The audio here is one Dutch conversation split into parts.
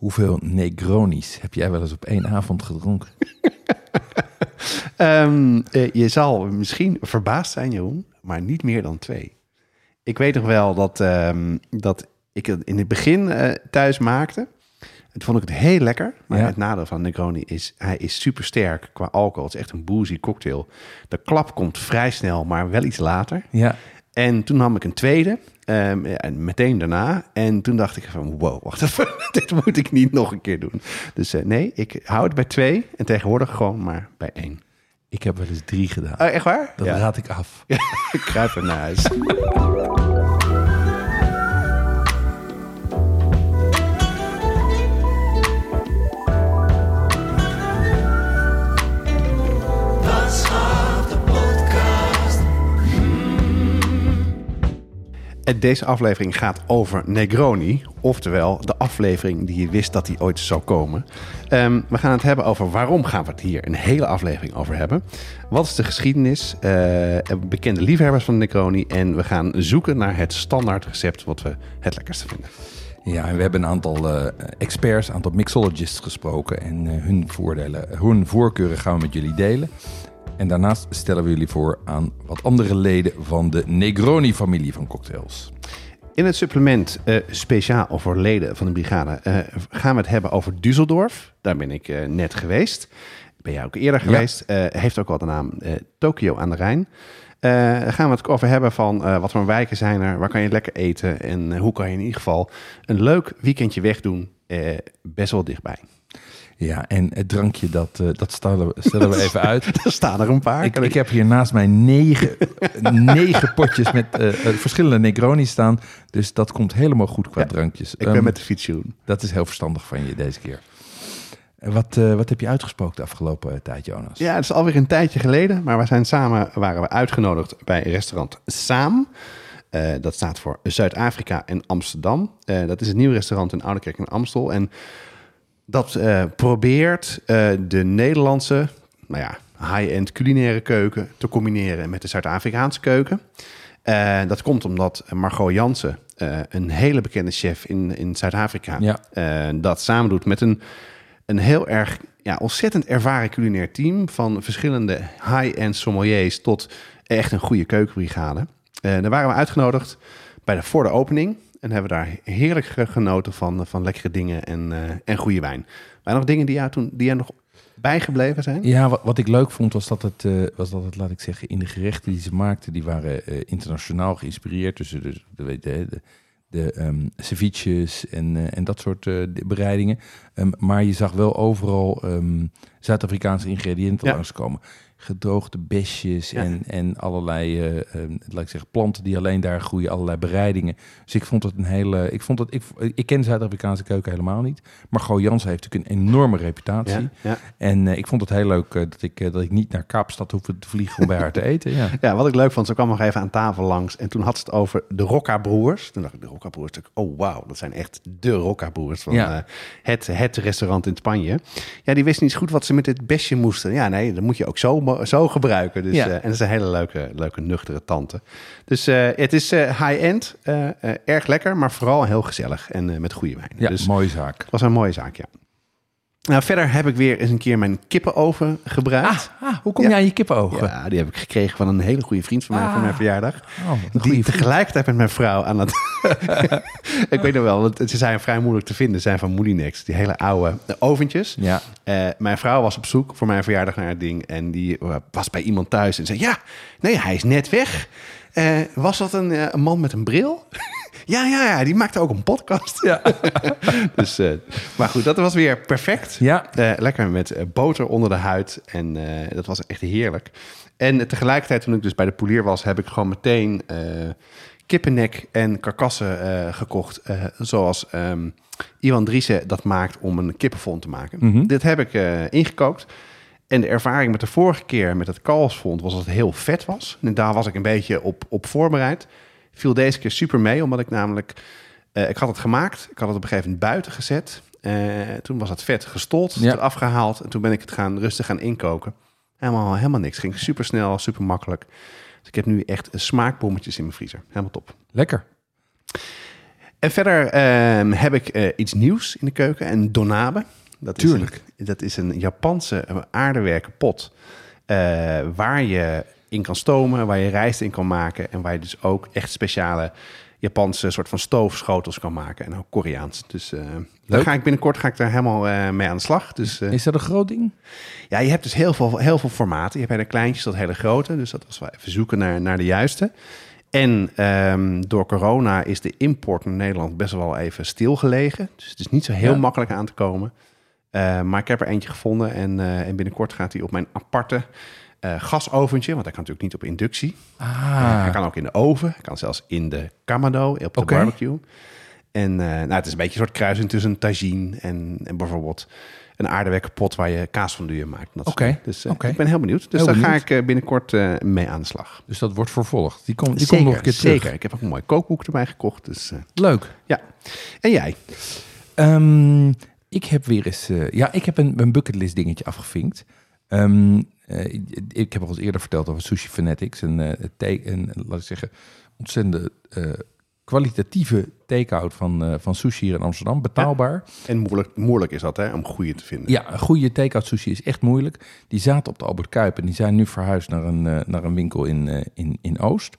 hoeveel Negronis heb jij wel eens op één avond gedronken? Ehm, eh, je zal misschien verbaasd zijn, Jeroen, maar niet meer dan twee. Ik weet nog wel dat, ehm, dat ik het in het begin eh, thuis maakte. En toen vond ik het heel lekker. Maar Ja. het nadeel van Negroni is, hij is super sterk qua alcohol. Het is echt een boozy cocktail. De klap komt vrij snel, maar wel iets later. Ja, En toen nam ik een tweede, ehm, en meteen daarna. En toen dacht ik van, wow, wacht even, dit moet ik niet nog een keer doen. Dus eh, nee, ik hou het bij twee en tegenwoordig gewoon maar bij één. ik heb wel eens drie gedaan. Oh, echt waar? Dat ja. raad ik af. Ik kruip er naar huis. deze aflevering gaat over Negroni. Oftewel, de aflevering die je wist dat die ooit zou komen. Ehm, we gaan het hebben over waarom gaan we het hier een hele aflevering over hebben. Wat is de geschiedenis? eh, bekende liefhebbers van Negroni. En we gaan zoeken naar het standaard recept wat we het lekkerste vinden. Ja, en we hebben een aantal eh, experts, een aantal mixologists gesproken. En eh, hun voordelen, hun voorkeuren gaan we met jullie delen. En daarnaast stellen we jullie voor aan wat andere leden van de Negroni-familie van cocktails. In het supplement eh, speciaal voor leden van de brigade eh, gaan we het hebben over Düsseldorf. Daar ben ik eh, net geweest. Ben jij ook eerder geweest. Heeft ook wel de naam Tokio aan de Rijn. Gaan we het over hebben van wat voor wijken zijn er, waar kan je lekker eten en hoe kan je in ieder geval een leuk weekendje wegdoen, best wel dichtbij. Ja, en het drankje, dat, eh, dat stellen we, stellen we even uit. Er staan er een paar. Ik, ik heb hier naast mij negen, negen potjes met eh, eh, verschillende Negroni staan. Dus dat komt helemaal goed qua Ja, drankjes. ik ben Ehm, met de fiets, Jeroen. Dat is heel verstandig van je deze keer. Wat, wat heb je uitgesproken de afgelopen tijd, Jonas? Ja, het is alweer een tijdje geleden, maar we zijn samen waren we uitgenodigd bij restaurant Saam. Dat staat voor Zuid-Afrika en Amsterdam. Dat is het nieuwe restaurant in Oudekerk en Amstel. En dat eh, probeert eh, de Nederlandse, nou ja, high-end culinaire keuken te combineren met de Zuid-Afrikaanse keuken. Eh, dat komt omdat Margot Jansen, een hele bekende chef in, in Zuid-Afrika, Ja. dat samen doet met een, een heel erg ja, ontzettend ervaren culinair team van verschillende high-end sommeliers tot echt een goede keukenbrigade. Daar waren we uitgenodigd bij de, voor de opening en hebben daar heerlijk ge- genoten van, van lekkere dingen en, eh, en goede wijn. Maar nog dingen die jou toen die er nog bijgebleven zijn? Ja, wat, wat ik leuk vond was dat, het, eh, was dat het, laat ik zeggen, in de gerechten die ze maakten, die waren eh, internationaal geïnspireerd. Dus, de, de, de, de, de, ehm, ceviches en, eh, en dat soort eh, bereidingen. Ehm, maar je zag wel overal ehm, Zuid-Afrikaanse ingrediënten Ja. langskomen. Gedroogde besjes Ja. en, en allerlei, eh, ehm, laat ik zeggen, planten die alleen daar groeien, allerlei bereidingen. Dus ik vond het een hele, ik vond het, ik, ik ken Zuid-Afrikaanse keuken helemaal niet. Maar Go Jansen heeft natuurlijk een enorme reputatie. Ja, ja. En eh, ik vond het heel leuk eh, dat, ik, dat ik niet naar Kaapstad hoefde te vliegen om bij haar te eten. Ja. Ja, wat ik leuk vond, ze kwam nog even aan tafel langs en toen had ze het over de Rocca-broers. Toen dacht ik, de Rocca-broers, oh wauw, dat zijn echt de Rocca-broers van het, het restaurant in Spanje. Ja, die wisten niet goed wat ze met dit besje moesten. Ja, nee, dat moet je ook zo, zo gebruiken. Dus, Ja. eh, en dat is een hele leuke, leuke nuchtere tante. Dus eh, het is eh, high-end, erg lekker, maar vooral heel gezellig en met goede wijn. ja, dus mooie zaak. het was een mooie zaak, ja. Nou, verder heb ik weer eens een keer mijn kippenoven gebruikt. Ah, hoe kom Ja. je aan je kippenogen? Ja, die heb ik gekregen van een hele goede vriend van mij voor mijn verjaardag. Oh, Die tegelijkertijd met mijn vrouw aan het... ik weet nog wel, want ze zijn vrij moeilijk te vinden. Ze zijn van Moulinex, die hele oude oventjes. Ja, Eh, mijn vrouw was op zoek voor mijn verjaardag naar het ding. En die eh, was bij iemand thuis en zei... Ja, nee, hij is net weg. Eh, was dat een, eh, een man met een bril? Ja, ja, ja, die maakte ook een podcast. ja. dus, eh, maar goed, dat was weer perfect. ja. Eh, lekker met eh, boter onder de huid. En dat was echt heerlijk. En tegelijkertijd, toen ik dus bij de poelier was, heb ik gewoon meteen kippennek en karkassen gekocht. zoals ehm, Iwan Driessen dat maakt om een kippenfond te maken. Mhm. Dit heb ik ingekookt. En de ervaring met de vorige keer met het kalfsfond was dat het heel vet was. En daar was ik een beetje op, op voorbereid. Viel deze keer super mee, omdat ik namelijk... eh, ik had het gemaakt, ik had het op een gegeven moment buiten gezet. Eh, toen was het vet gestold, Ja. afgehaald. En toen ben ik het gaan rustig gaan inkoken. Helemaal, helemaal niks. Ging super snel, super makkelijk. Dus ik heb nu echt smaakbommetjes in mijn vriezer. Helemaal top. Lekker. En verder ehm, heb ik eh, iets nieuws in de keuken. Een donabe. Dat Tuurlijk. Is een, dat is een Japanse aardewerken pot. waar je in kan stomen, waar je rijst in kan maken. En waar je dus ook echt speciale Japanse soort van stoofschotels kan maken. En ook Koreaans. Dus eh daar ga ik binnenkort ga ik daar helemaal eh, mee aan de slag. Dus eh, Is dat een groot ding? ja, je hebt dus heel veel, heel veel formaten. Je hebt hele kleintjes tot hele grote. Dus dat was wel even zoeken naar, naar de juiste. En ehm, door corona is de import naar Nederland best wel even stilgelegen. Dus het is niet zo heel Ja. makkelijk aan te komen. Maar ik heb er eentje gevonden. En, en binnenkort gaat hij op mijn aparte eh, gasoventje. Want hij kan natuurlijk niet op inductie. Ah, Hij kan ook in de oven. Hij kan zelfs in de kamado, op de barbecue. En eh, nou, het is een beetje een soort kruising tussen een tagine en, en bijvoorbeeld een aardewerken pot waar je kaasfondue in maakt. Dat soort Oké, dingen. Dus eh, oké. ik ben heel benieuwd. Dus Heel daar ga ik eh, binnenkort eh, mee aan de slag. dus dat wordt vervolgd. Die, komt die zeker, komt nog een keer terug. zeker. Ik heb ook een mooi kookboek erbij gekocht. Dus, eh, Leuk. ja. En jij? Ehm, ik heb weer eens... eh, ja, ik heb een, een bucketlist dingetje afgevinkt. Ehm, eh, ik, ik heb al eens eerder verteld over Sushi Fanatics. Een, eh, een laat ik zeggen, ontzettend eh, kwalitatieve take-out van, eh, van sushi hier in Amsterdam. Betaalbaar. En moeilijk, moeilijk is dat, hè, om goede te vinden. Ja, een goede take-out sushi is echt moeilijk. Die zaten op de Albert Kuip en die zijn nu verhuisd naar een, eh, naar een winkel in, eh, in, in Oost.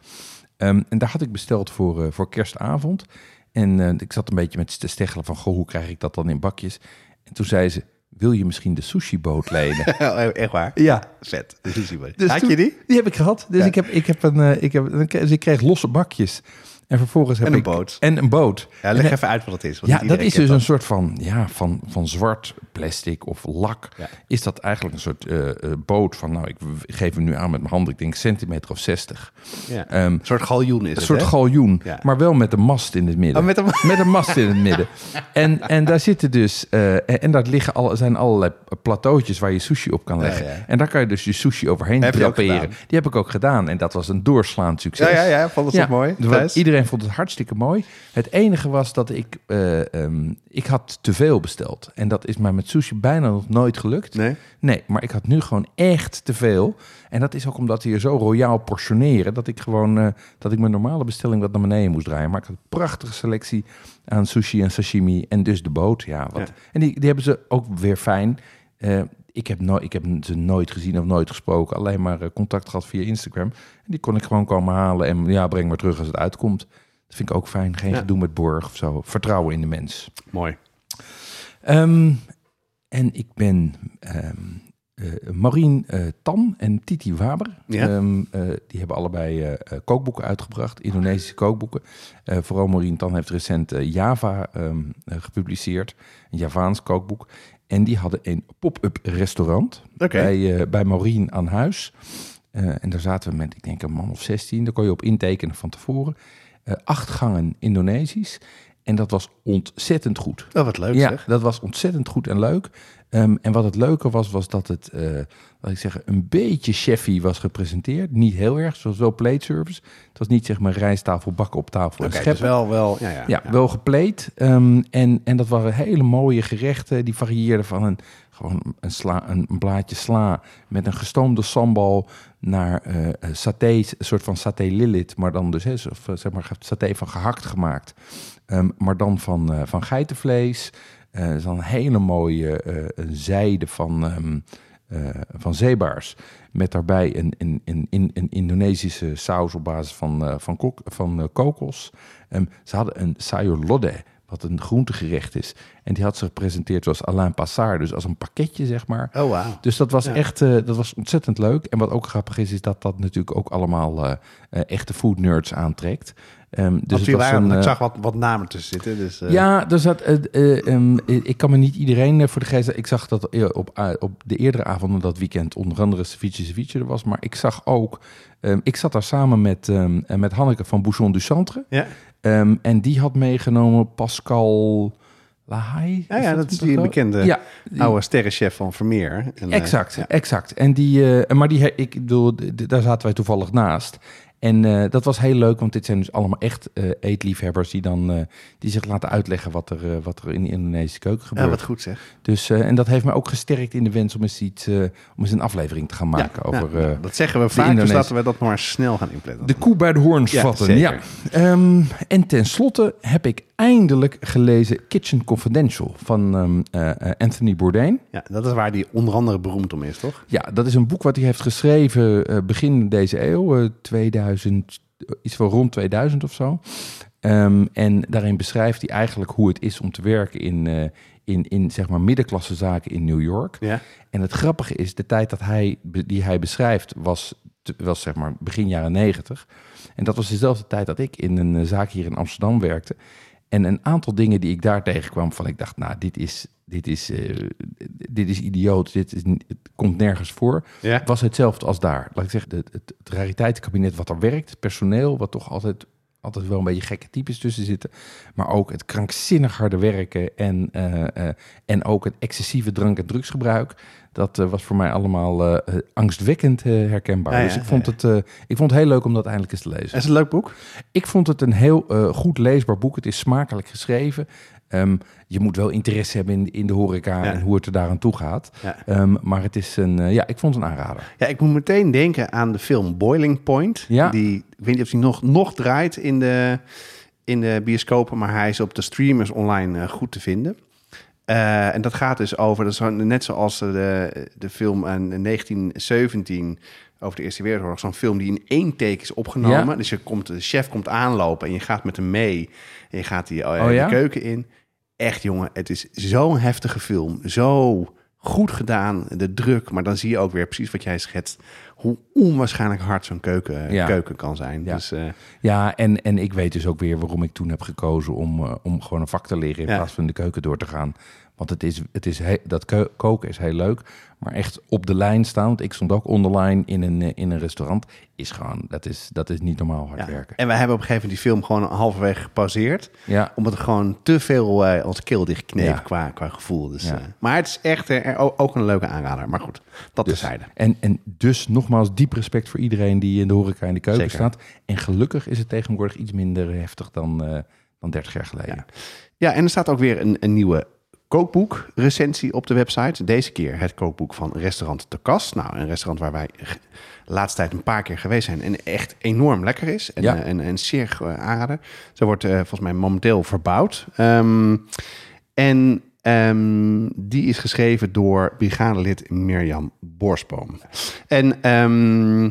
Ehm, en daar had ik besteld voor, eh, voor kerstavond. En eh, ik zat een beetje met te steggelen van, goh, hoe krijg ik dat dan in bakjes? En toen zei ze, wil je misschien de sushi-boot lenen? Echt waar? ja, Vet. We. Dus Had je die? die heb ik gehad. Dus Ja. ik, heb, ik, heb een, eh, ik, heb, dus ik kreeg losse bakjes. En vervolgens heb En een ik... boot. En een boot. Ja, leg En- even uit wat het is. want Ja, dat iedereen is dus een soort van, ja, van, van zwart plastic of lak. Ja. Is dat eigenlijk een soort eh, eh, boot van, nou, ik geef hem nu aan met mijn handen, ik denk centimeter of 60. Ja. Ehm, Een soort galjoen is een het, soort hè? galjoen, Ja. maar wel met een mast in het midden. Oh, met een- Met een mast in het midden. En, en daar zitten dus, eh, en, en daar liggen al, zijn allerlei plateautjes waar je sushi op kan leggen. En daar kan je dus je sushi overheen Heb ook draperen. Die heb ik ook gedaan. En dat was een doorslaand succes. Ja, ja, ja. Vond het toch mooi? Thijs? Iedereen vond het hartstikke mooi. Het enige was dat ik, eh, ehm, ik had te veel besteld. En dat is mij met sushi bijna nog nooit gelukt. Nee? Nee, maar ik had nu gewoon echt te veel. En dat is ook omdat ze hier zo royaal portioneren... dat ik gewoon eh, dat ik mijn normale bestelling wat naar beneden moest draaien. Maar ik had een prachtige selectie aan sushi en sashimi. En dus de boot, ja. Wat. Ja. En die, die hebben ze ook weer fijn. Eh, ik, heb no ik heb ze nooit gezien of nooit gesproken. Alleen maar eh, contact gehad via Instagram. En die kon ik gewoon komen halen. En ja, breng maar terug als het uitkomt. Dat vind ik ook fijn. Geen Ja. gedoe met borg of zo. Vertrouwen in de mens. Mooi. Ehm, en ik ben eh, Marien eh, Tan en Titi Waber. Ja. Ehm, eh, die hebben allebei kookboeken uitgebracht, Indonesische kookboeken. Vooral Marien Tan heeft recent Java gepubliceerd, een Javaans kookboek. En die hadden een pop-up restaurant bij, eh, bij Maureen aan huis. Eh, en daar zaten we met, ik denk, een man of 16. Daar kon je op intekenen van tevoren. Eh, acht gangen Indonesisch. En dat was ontzettend goed. Oh, wat leuk ja, zeg. dat was ontzettend goed en leuk. Ehm, en wat het leuke was, was dat het, laat ik zeggen, een beetje chefy was gepresenteerd. Niet heel erg, zoals wel plate service. Het was niet zeg maar rijsttafel, bakken op tafel en dus wel, wel, ja, ja. Ja, wel gepleed. Ehm, en, en dat waren hele mooie gerechten. Die varieerden van een, gewoon een, sla, een, blaadje sla met een gestoomde sambal naar eh eh, saté, een soort van saté lillit, maar dan dus hè, of, zeg maar saté van gehakt gemaakt. Ehm, maar dan van, eh, van geitenvlees. Is dan een hele mooie een zijde van, ehm, eh, van zeebaars. Met daarbij een, een, een, een, een Indonesische saus op basis van, eh, van, kok, van eh, kokos. Ehm, ze hadden een sayur lodeh, wat een groentegerecht is. En die had ze gepresenteerd zoals Alain Passard, dus als een pakketje, zeg maar. Oh, wauw. Dus dat was Ja. echt, dat was ontzettend leuk. En wat ook grappig is, is dat dat natuurlijk ook allemaal echte food nerds aantrekt. Ehm, dus Dus het was een, ik eh, zag wat, wat namen tussen zitten. Dus, eh, ja, er zat, eh, eh, ehm, ik kan me niet iedereen eh, voor de geest. Ik zag dat eh, op, eh, op de eerdere avonden dat weekend onder andere Ceviche Ceviche er was. Maar ik zag ook, ehm, ik zat daar samen met, eh, met Hanneke van Bouchon du Centre. Ja. En die had meegenomen Pascal Lahai? Ja, ja, dat is die bekende Ja, die- oude sterrenchef van Vermeer. En, eh, Exact, ja. exact. En die, eh, maar die, ik bedoel, daar zaten wij toevallig naast. En eh, dat was heel leuk, want dit zijn dus allemaal echt eh, eetliefhebbers die dan eh, die zich laten uitleggen wat er, wat er in de Indonesische keuken Ja, gebeurt. wat goed zeg. Dus, en dat heeft me ook gesterkt in de wens om eens, iets, om eens een aflevering te gaan maken Ja, over ja, dat zeggen we vaak, dus laten we dat maar snel gaan inplannen. de koe bij de hoorns Ja, vatten. Ja. Ehm, en tenslotte heb ik eindelijk gelezen Kitchen Confidential van ehm, eh, eh, Anthony Bourdain. Ja, dat is waar die onder andere beroemd om is, toch? Ja, dat is een boek wat hij heeft geschreven eh, begin deze eeuw, eh, 2000, eh, iets van rond 2000 of zo. Ehm, en daarin beschrijft hij eigenlijk hoe het is om te werken in, in, in zeg maar middenklasse zaken in New York. Ja. En het grappige is, de tijd dat hij, die hij beschrijft was, was zeg maar begin jaren negentig. En dat was dezelfde tijd dat ik in een zaak hier in Amsterdam werkte. En een aantal dingen die ik daar tegenkwam, van ik dacht, nou, dit is, dit is, eh, dit is idioot, dit is, het komt nergens voor. Ja. was hetzelfde als daar. Laat ik zeggen, het, het, het rariteitenkabinet wat er werkt, het personeel, wat toch altijd, altijd wel een beetje gekke types tussen zitten. Maar ook het krankzinnig harde werken en, eh, eh, en ook het excessieve drank- en drugsgebruik. Dat eh, was voor mij allemaal eh, angstwekkend eh, herkenbaar. Ja, dus ik vond, het, ik vond het heel leuk om dat eindelijk eens te lezen. Is het een leuk boek? Ik vond het een heel goed leesbaar boek. Het is smakelijk geschreven. Ehm, je moet wel interesse hebben in, in de horeca Ja. en hoe het er daaraan toe gaat. Ja. Ehm, maar het is een, ja, ik vond het een aanrader. Ja, ik moet meteen denken aan de film Boiling Point. Ja. Die, ik weet niet of die nog, nog draait in de, in de bioscopen, maar hij is op de streamers online goed te vinden. Eh, en dat gaat dus over, dat is net zoals de, de film aan 1917 over de Eerste Wereldoorlog, zo'n film die in één take is opgenomen. Ja. Dus je komt, de chef komt aanlopen en je gaat met hem mee en je gaat die, eh, Oh ja? de keuken in. Echt jongen, het is zo'n heftige film, zo goed gedaan, de druk, maar dan zie je ook weer precies wat jij schetst, hoe onwaarschijnlijk hard zo'n keuken, Ja. keuken kan zijn. Ja. Dus eh, Ja, en, en ik weet dus ook weer waarom ik toen heb gekozen om, om gewoon een vak te leren in plaats van de keuken door te gaan. Want het is, het is he- dat koken is heel leuk, maar echt op de lijn staan, want ik stond ook onderline in een, eh, in een restaurant, is gewoon, dat is, dat is niet normaal hard ja. werken. En wij hebben op een gegeven moment die film gewoon halverwege gepauzeerd. Ja, Omdat het gewoon te veel eh onze keel dichtkneep Ja. qua, qua gevoel. Dus, Ja. eh, maar het is echt er ook, een leuke aanrader. Maar goed, dat Dus, terzijde. en, en dus nogmaals diep respect voor iedereen die in de horeca in de keuken Zeker. staat. En gelukkig is het tegenwoordig iets minder heftig dan, dan 30 jaar geleden. Ja. Ja, en er staat ook weer een, een nieuwe kookboek recensie op de website. Deze keer het kookboek van restaurant De Kast. Nou, een restaurant waar wij de laatste tijd een paar keer geweest zijn en echt enorm lekker is. En, Ja. eh, en, en zeer eh, aanrader. Ze wordt eh, volgens mij momenteel verbouwd. Ehm, en ehm, die is geschreven door brigadelid Mirjam Borsboom. En ehm,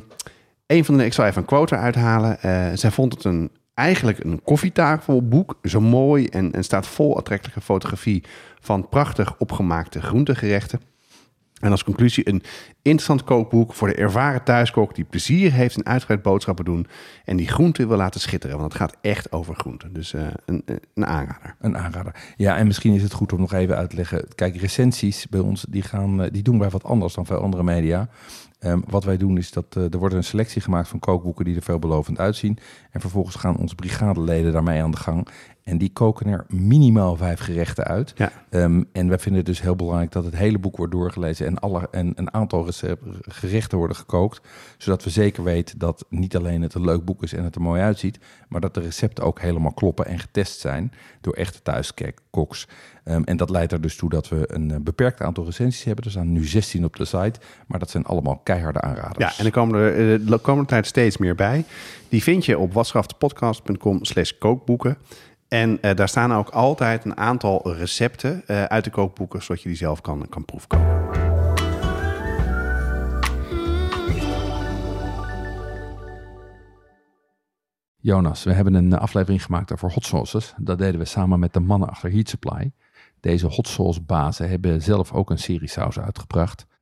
een van de, ik zal even een quote eruit halen. Eh, zij vond het een, eigenlijk een koffietafelboek. Zo mooi en, en staat vol aantrekkelijke fotografie van prachtig opgemaakte groentegerechten. En als conclusie een interessant kookboek voor de ervaren thuiskok die plezier heeft in uitgebreid boodschappen doen en die groenten wil laten schitteren. Want het gaat echt over groenten. Dus eh, een, een aanrader. Een aanrader. Ja, en misschien is het goed om nog even uit te leggen. Kijk, recensies bij ons, die, gaan, eh, die doen wij wat anders dan veel andere media. Ehm, wat wij doen is dat eh, er wordt een selectie gemaakt van kookboeken die er veelbelovend uitzien. En vervolgens gaan onze brigadeleden daarmee aan de gang. En die koken er minimaal vijf gerechten uit. Ja. Ehm, en wij vinden het dus heel belangrijk dat het hele boek wordt doorgelezen en, alle, en een aantal recept- gerechten worden gekookt. Zodat we zeker weten dat niet alleen het een leuk boek is en het er mooi uitziet, maar dat de recepten ook helemaal kloppen en getest zijn door echte thuiskoks. Ehm, en dat leidt er dus toe dat we een eh, beperkt aantal recensies hebben. Er staan nu 16 op de site, maar dat zijn allemaal keiharde aanraders. Ja, en er komen er eh, de komende tijd steeds meer bij. Die vind je op watschaftepodcast.com slash kookboeken. En eh, daar staan ook altijd een aantal recepten eh, uit de kookboeken, zodat je die zelf kan, kan. Jonas, we hebben een aflevering gemaakt over hot sauces. Dat deden we samen met de mannen achter Heat Supply. Deze hot sauce bazen hebben zelf ook een serie sauzen uitgebracht.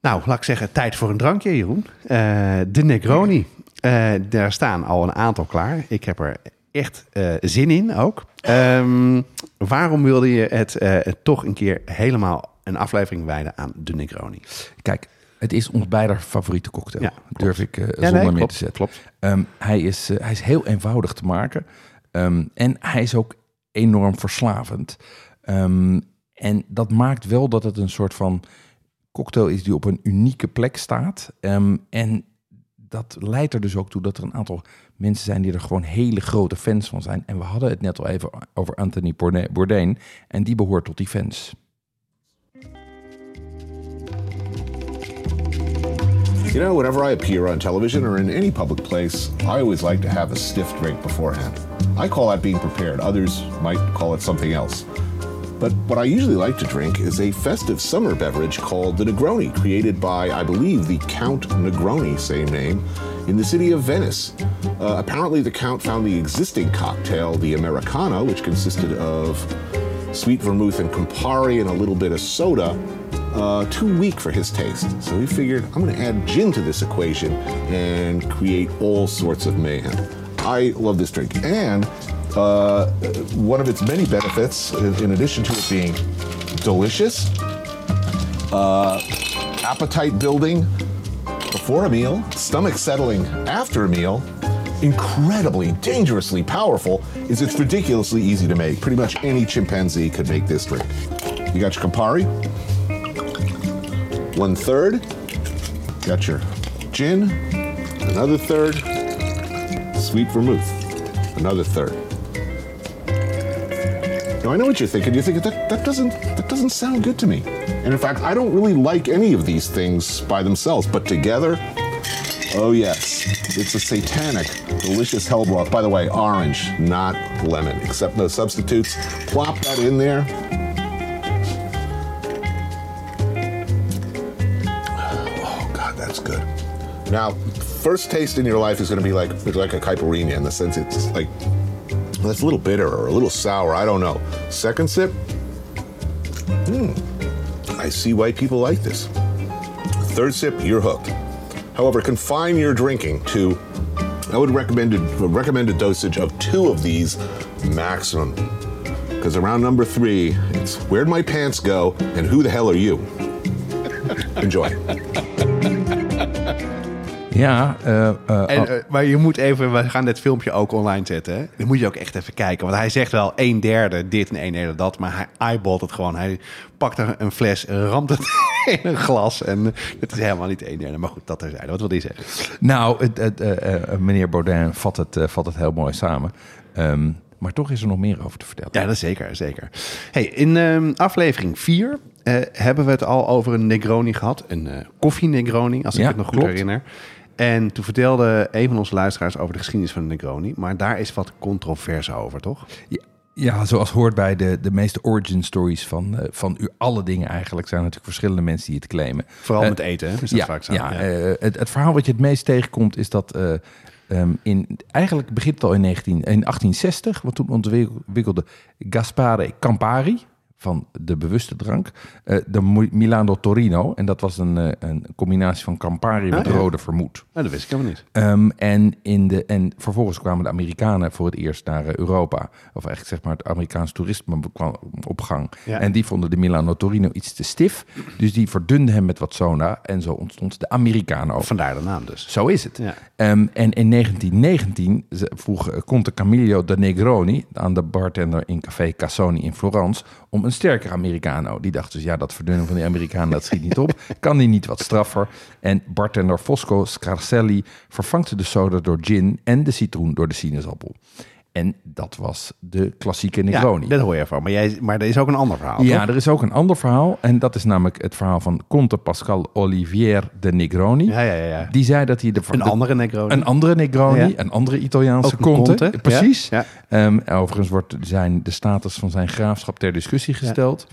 Nou, laat ik zeggen, tijd voor een drankje, Jeroen. Eh, de Negroni. Eh, daar staan al een aantal klaar. Ik heb er echt eh, zin in ook. Ehm, waarom wilde je het toch een keer helemaal een aflevering wijden aan de Negroni? Kijk, het is ons beider favoriete cocktail. Ja. Durf ik eh, Ja, zonder nee, meer klopt, te zetten. klopt. Ehm, hij, is, hij is heel eenvoudig te maken. Ehm, en hij is ook enorm verslavend. En dat maakt wel dat het een soort van cocktail is die op een unieke plek staat. Ehm, en dat leidt er dus ook toe dat er een aantal mensen zijn die er gewoon hele grote fans van zijn. En we hadden het net al even over Anthony Bourdain-. En die behoort tot die fans. You know, whenever I appear on television or in any public place, I always like to have a stiff drink beforehand. I call that being prepared. Others might call it something else. But what I usually like to drink is a festive summer beverage called the Negroni, created by, I believe, the Count Negroni, same name, in the city of Venice. Uh, apparently, the Count found the existing cocktail, the Americano, which consisted of sweet vermouth and Campari and a little bit of soda, uh, too weak for his taste. So he figured, I'm going to add gin to this equation and create all sorts of mayhem. I love this drink. And uh, one of its many benefits, in addition to it being delicious, uh, appetite building before a meal, stomach settling after a meal, incredibly, dangerously powerful, is it's ridiculously easy to make. Pretty much any chimpanzee could make this drink. You got your Campari, one third. Got your gin, another third. Sweet vermouth, another third. Now I know what you're thinking. You're thinking that that doesn't that doesn't sound good to me. And in fact, I don't really like any of these things by themselves, but together, oh yes, it's a satanic, delicious hell broth. By the way, orange, not lemon. except no substitutes. Plop that in there. Oh God, that's good. Now, first taste in your life is going to be like like a caipirinha in the sense it's like that's a little bitter or a little sour. I don't know. Second sip, hmm, I see why people like this. Third sip, you're hooked. However, confine your drinking to. I would recommend a, recommend a dosage of two of these maximum. Because around number three, it's where'd my pants go and who the hell are you? Enjoy. Ja, eh, eh, En, oh, eh, maar je moet even, we gaan dit filmpje ook online zetten. Hè? Dan moet je ook echt even kijken. Want hij zegt wel een derde dit en een derde dat. Maar hij eyeballt het gewoon. Hij pakt er een fles, ramt het in een glas. En het is helemaal niet een derde. Maar goed, dat terzijde. Wat wil hij zeggen? nou, het, het, meneer Baudin vat het, vat het heel mooi samen. Ehm, maar toch is er nog meer over te vertellen. Ja, dat is zeker, zeker. Hey, in ehm, aflevering 4 hebben we het al over een Negroni gehad. Een eh, koffie Negroni, als ik Ja, het nog goed klopt. herinner. En toen vertelde een van onze luisteraars over de geschiedenis van de Negroni. Maar daar is wat controverse over, toch? Ja, ja, zoals hoort bij de, de meeste origin stories van, eh, van u alle dingen eigenlijk... zijn natuurlijk verschillende mensen die het claimen. Vooral Eh, met eten, hè? Is dat ja, vaak zo? ja, eh, het, het verhaal wat je het meest tegenkomt is dat... eh, ehm, in, eigenlijk begint het al in, 19, in 1860, want toen ontwikkelde Gaspare Campari van de bewuste drank, eh, de Milano Torino. En dat was een, eh, een combinatie van Campari met Ah, ja. rode vermoed. Nou, dat wist ik helemaal niet. Ehm, en, in de, en vervolgens kwamen de Amerikanen voor het eerst naar eh, Europa. Of eigenlijk zeg maar het Amerikaans toerisme kwam op gang. Ja. En die vonden de Milano Torino iets te stif. Dus die verdunden hem met wat soda. En zo ontstond de Americano. Vandaar de naam dus. Zo is het. Ja. Ehm, en in 1919 ze- vroeg Conte Camillo de Negroni aan de bartender in Café Cassoni in Florence om een sterker Americano. Die dacht dus, ja, dat verdunnen van die Amerikanen, dat schiet niet op. Kan die niet wat straffer? En bartender Fosco Scarselli vervangt de soda door gin en de citroen door de sinaasappel. En dat was de klassieke Negroni. Ja, dat hoor je van. Maar, jij, maar er is ook een ander verhaal, Ja, toch? er is ook een ander verhaal. En dat is namelijk het verhaal van Conte Pascal Olivier de Negroni. Ja, ja, ja. Die zei dat hij de Een de- andere Negroni. een andere Negroni, Ja. een andere Italiaanse een Conte. Conte, Precies. ja, Ehm, overigens wordt zijn, de status van zijn graafschap ter discussie gesteld.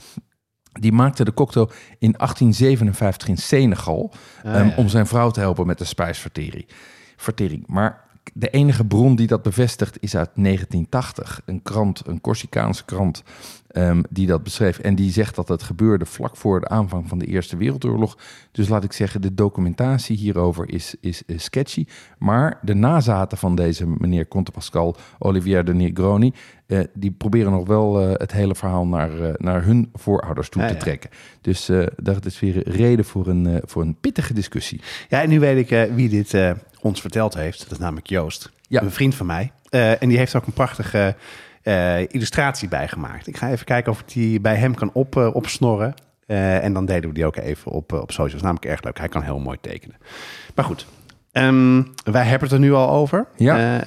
Die maakte de cocktail in 1857 in Senegal ehm, om zijn vrouw te helpen met de spijsvertering. Vertering. Maar de enige bron die dat bevestigt is uit 1980. Een krant, een Corsicaanse krant, ehm, die dat beschreef. En die zegt dat het gebeurde vlak voor de aanvang van de Eerste Wereldoorlog. Dus laat ik zeggen, de documentatie hierover is, is, is sketchy. Maar de nazaten van deze meneer Conte Pascal, Olivier de Negroni... eh, die proberen nog wel eh, het hele verhaal naar, eh, naar hun voorouders toe Ja, te ja. trekken. Dus dat is weer reden voor een, voor een pittige discussie. Ja, en nu weet ik wie dit ons verteld heeft. Dat is namelijk Joost. Ja. Een vriend van mij. Eh, en die heeft ook een prachtige eh, illustratie bijgemaakt. Ik ga even kijken of ik die bij hem kan op, eh, opsnorren. En dan delen we die ook even op, op socials. Namelijk erg leuk. Hij kan heel mooi tekenen. Maar goed. ehm, wij hebben het er nu al over. Ja.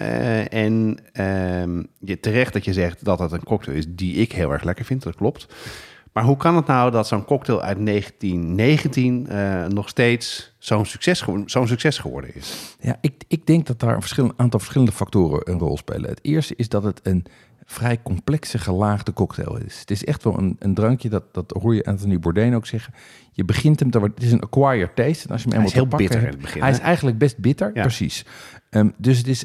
En ehm, je, terecht dat je zegt dat het een cocktail is die ik heel erg lekker vind. Dat klopt. Maar hoe kan het nou dat zo'n cocktail uit 1919 eh, nog steeds zo'n succes, zo'n succes geworden is? Ja, ik, ik denk dat daar een verschil- aantal verschillende factoren een rol spelen. Het eerste is dat het een vrij complexe gelaagde cocktail is. Het is echt wel een, een drankje, dat, dat hoor je Anthony Bourdain ook zeggen. Je begint hem te worden, het is een acquired taste. En als je hem Hij is heel bitter in hebt- het begin, Hij is eigenlijk best bitter, Ja. precies. Ehm, dus het is,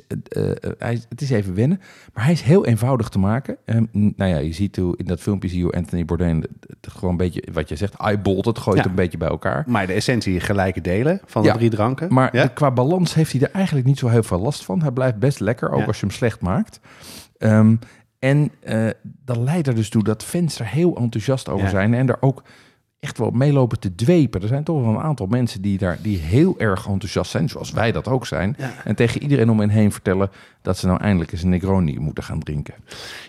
hij, is- het is even wennen. Maar hij is heel eenvoudig te maken. Ehm, nou ja, je ziet hoe, in dat filmpje zie je hoe Anthony Bourdain gewoon een beetje, wat je zegt, eyeballt het, gooit Ja. het een beetje bij elkaar. Maar de essentie gelijke delen van de Ja, drie dranken. Maar ja? qua balans heeft hij er eigenlijk niet zo heel veel last van. Hij blijft best lekker, ook als je hem slecht maakt. Ehm, en eh, dat leidt er dus toe dat fans er heel enthousiast over zijn. En er ook echt wel meelopen te dwepen. Er zijn toch wel een aantal mensen die daar die heel erg enthousiast zijn. Zoals wij dat ook zijn. Ja. En tegen iedereen om hen heen vertellen dat ze nou eindelijk eens een Negroni moeten gaan drinken.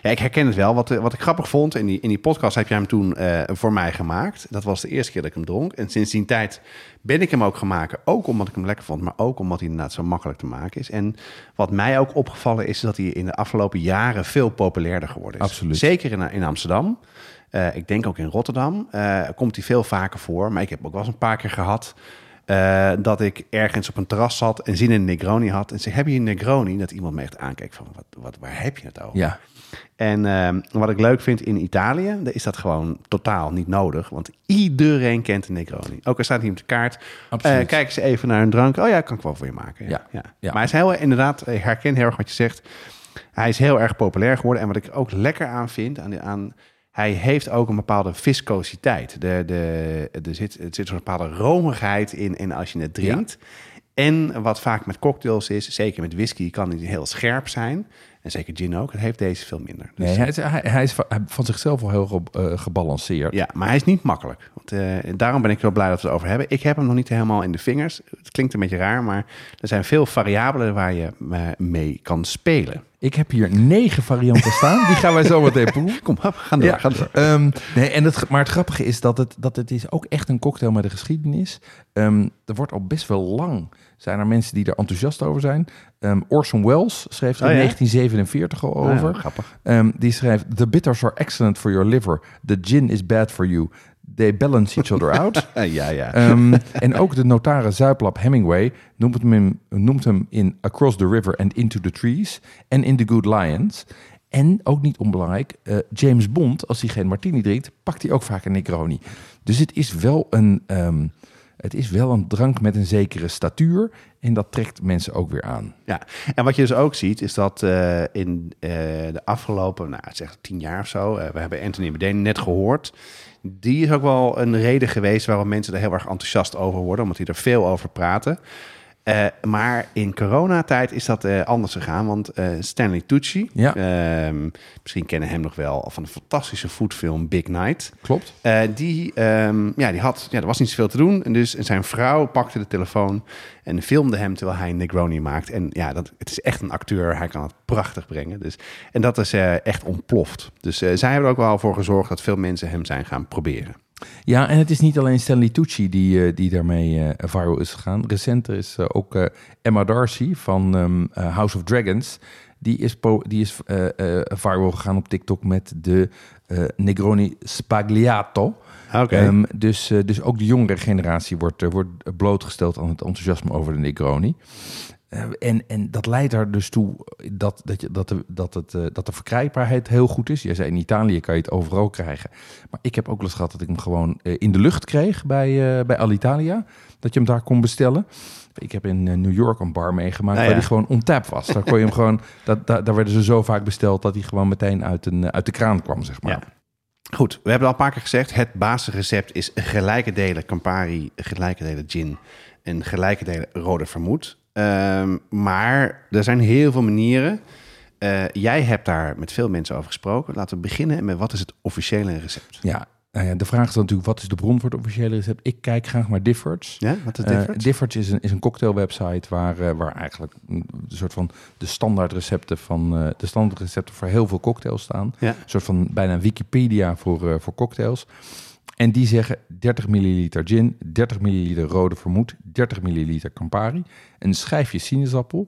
Ja, ik herken het wel. Wat, eh, wat ik grappig vond, in die, in die podcast heb jij hem toen eh, voor mij gemaakt. Dat was de eerste keer dat ik hem dronk. En sinds die tijd ben ik hem ook gaan maken. Ook omdat ik hem lekker vond, maar ook omdat hij inderdaad zo makkelijk te maken is. En wat mij ook opgevallen is, dat hij in de afgelopen jaren veel populairder geworden is. Absoluut. Zeker in, in Amsterdam. Eh, ik denk ook in Rotterdam eh, komt hij veel vaker voor. Maar ik heb ook wel eens een paar keer gehad... eh, dat ik ergens op een terras zat en zin in een Negroni had. En zei, heb je een Negroni? Dat iemand me echt aankeek van, wat, wat, waar heb je het over? Ja, En ehm, wat ik leuk vind in Italië, is dat gewoon totaal niet nodig. Want iedereen kent een Negroni. Ook al staat hij op de kaart. Eh kijken ze even naar een drank. Oh ja, kan ik wel voor je maken. Ja, Ja, ja. ja. Maar hij is heel, inderdaad, ik herken heel erg wat je zegt. Hij is heel erg populair geworden. En wat ik ook lekker aan vind, aan, aan hij heeft ook een bepaalde viscositeit. De, de, er zit, er zit een bepaalde romigheid in, in als je het drinkt. En wat vaak met cocktails is, zeker met whisky, kan hij heel scherp zijn. En zeker gin ook. Het heeft deze veel minder. Dus, nee, hij, is, hij, hij is van, van zichzelf al heel ge- eh, gebalanceerd. Ja, maar hij is niet makkelijk. Want, eh, daarom ben ik heel blij dat we het over hebben. Ik heb hem nog niet helemaal in de vingers. Het klinkt een beetje raar, maar er zijn veel variabelen waar je eh, mee kan spelen. Ik heb hier negen varianten staan. Die gaan wij zo meteen proeven. Kom op, ga door. Ja, Ga door. ehm, nee, en het, maar het grappige is dat het, dat het is ook echt een cocktail met een geschiedenis. Ehm, er wordt al best wel lang, zijn er mensen die er enthousiast over zijn. Ehm, Orson Welles schreef er Oh in ja? 1947 al over. Ah, grappig. Ehm, die schrijft, the bitters are excellent for your liver. The gin is bad for you. They balance each other out. Ja, ja. Ehm, en ook de notaris Zuiplap Hemingway noemt hem, in, noemt hem in Across the River and Into the Trees en in The Good Lions. En ook niet onbelangrijk, eh, James Bond, als hij geen martini drinkt, pakt hij ook vaak een Negroni. Dus het is wel een, het is wel een drank met een zekere statuur en dat trekt mensen ook weer aan. Ja, en wat je dus ook ziet, is dat eh, in eh, de afgelopen, nou, zeg tien jaar of zo, eh, we hebben Anthony Bourdain net gehoord. Die is ook wel een reden geweest waarom mensen er heel erg enthousiast over worden, omdat die er veel over praten. Eh, maar in coronatijd is dat eh, anders gegaan, want eh, Stanley Tucci, Ja. ehm, misschien kennen hem nog wel van de fantastische foodfilm Big Night. Klopt? Die, ehm, ja, die had, ja, er was niet zoveel te doen. En dus zijn vrouw pakte de telefoon en filmde hem terwijl hij een Negroni maakt. En ja, dat, het is echt een acteur. Hij kan het prachtig brengen. Dus, en dat is echt ontploft. Dus zij hebben er ook wel voor gezorgd dat veel mensen hem zijn gaan proberen. Ja, en het is niet alleen Stanley Tucci die, eh, die daarmee eh, viral is gegaan. Recenter is eh, ook Emma Darcy van ehm, eh, House of Dragons. Die is, die is viral gegaan op TikTok met de Negroni Spagliato. Oké. Ehm, dus, dus ook de jongere generatie wordt, wordt blootgesteld aan het enthousiasme over de Negroni. Eh, en, en dat leidt er dus toe dat, dat, je, dat, de, dat, het, eh, dat de verkrijgbaarheid heel goed is. Jij zei in Italië kan je het overal krijgen. Maar ik heb ook wel eens gehad dat ik hem gewoon eh, in de lucht kreeg bij, bij Alitalia. Dat je hem daar kon bestellen. Ik heb in New York een bar meegemaakt Ah, waar die gewoon on tap was. Daar kon je hem gewoon, dat, daar, daar werden ze zo vaak besteld dat hij gewoon meteen uit, een, uit de kraan kwam, zeg maar. Ja. Goed, we hebben al een paar keer gezegd, het basisrecept is gelijke delen Campari, gelijke delen gin en gelijke delen rode vermoed. Ehm, maar er zijn heel veel manieren. Eh, jij hebt daar met veel mensen over gesproken. Laten we beginnen met wat is het officiële recept? Ja, nou ja, de vraag is dan natuurlijk, wat is de bron voor het officiële recept? Ik kijk graag naar Diffords. Ja, wat is Eh? Diffords is een, is een cocktailwebsite waar, eh, waar eigenlijk een soort van de standaard recepten van de standaard recepten voor heel veel cocktails staan. Ja. Een soort van bijna een Wikipedia voor, voor cocktails. En die zeggen 30 milliliter gin, 30 milliliter rode vermoed, 30 milliliter Campari, een schijfje sinaasappel.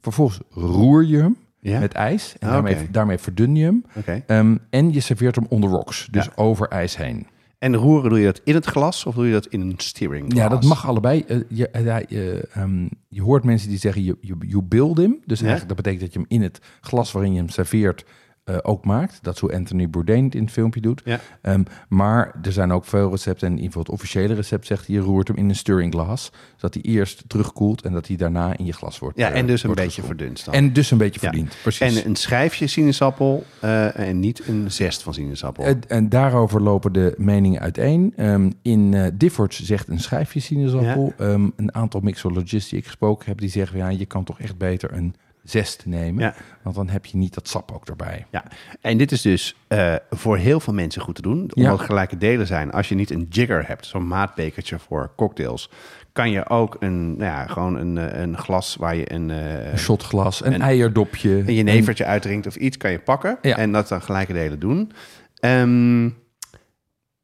Vervolgens roer je hem ja? met ijs en Ah, daarmee, daarmee verdun je hem. Oké. Ehm, en je serveert hem on the rocks, dus Ja. over ijs heen. En roeren doe je dat in het glas of doe je dat in een steering glas? Ja, dat mag allebei. Eh, je, eh, je, ehm, je hoort mensen die zeggen, you, you build him. Dus Ja. eigenlijk dat betekent dat je hem in het glas waarin je hem serveert eh, ook maakt. Dat is hoe Anthony Bourdain het in het filmpje doet. Ja. Ehm, maar er zijn ook veel recepten. En in ieder geval het officiële recept zegt, je roert hem in een stirring glas. Zodat hij eerst terugkoelt en dat hij daarna in je glas wordt Ja, eh, en dus een beetje verdund dan. En dus een beetje Ja. verdiend, precies. En een schijfje sinaasappel eh, en niet een zest van sinaasappel. En, daarover lopen de meningen uiteen. Ehm, in eh Diffords zegt een schijfje sinaasappel. Ehm, een aantal mixologisten die ik gesproken heb, die zeggen... ja, je kan toch echt beter een zest nemen. Ja. Want dan heb je niet dat sap ook erbij. Ja, en dit is dus eh, voor heel veel mensen goed te doen. Omdat Ja. gelijke delen zijn. Als je niet een jigger hebt, zo'n maatbekertje voor cocktails... kan je ook een, nou ja, gewoon een, eh, een glas waar je een, eh, Een shotglas, een en- eierdopje. een jenevertje uitdrinkt of iets... kan je pakken Ja. en dat dan gelijke delen doen. Ehm,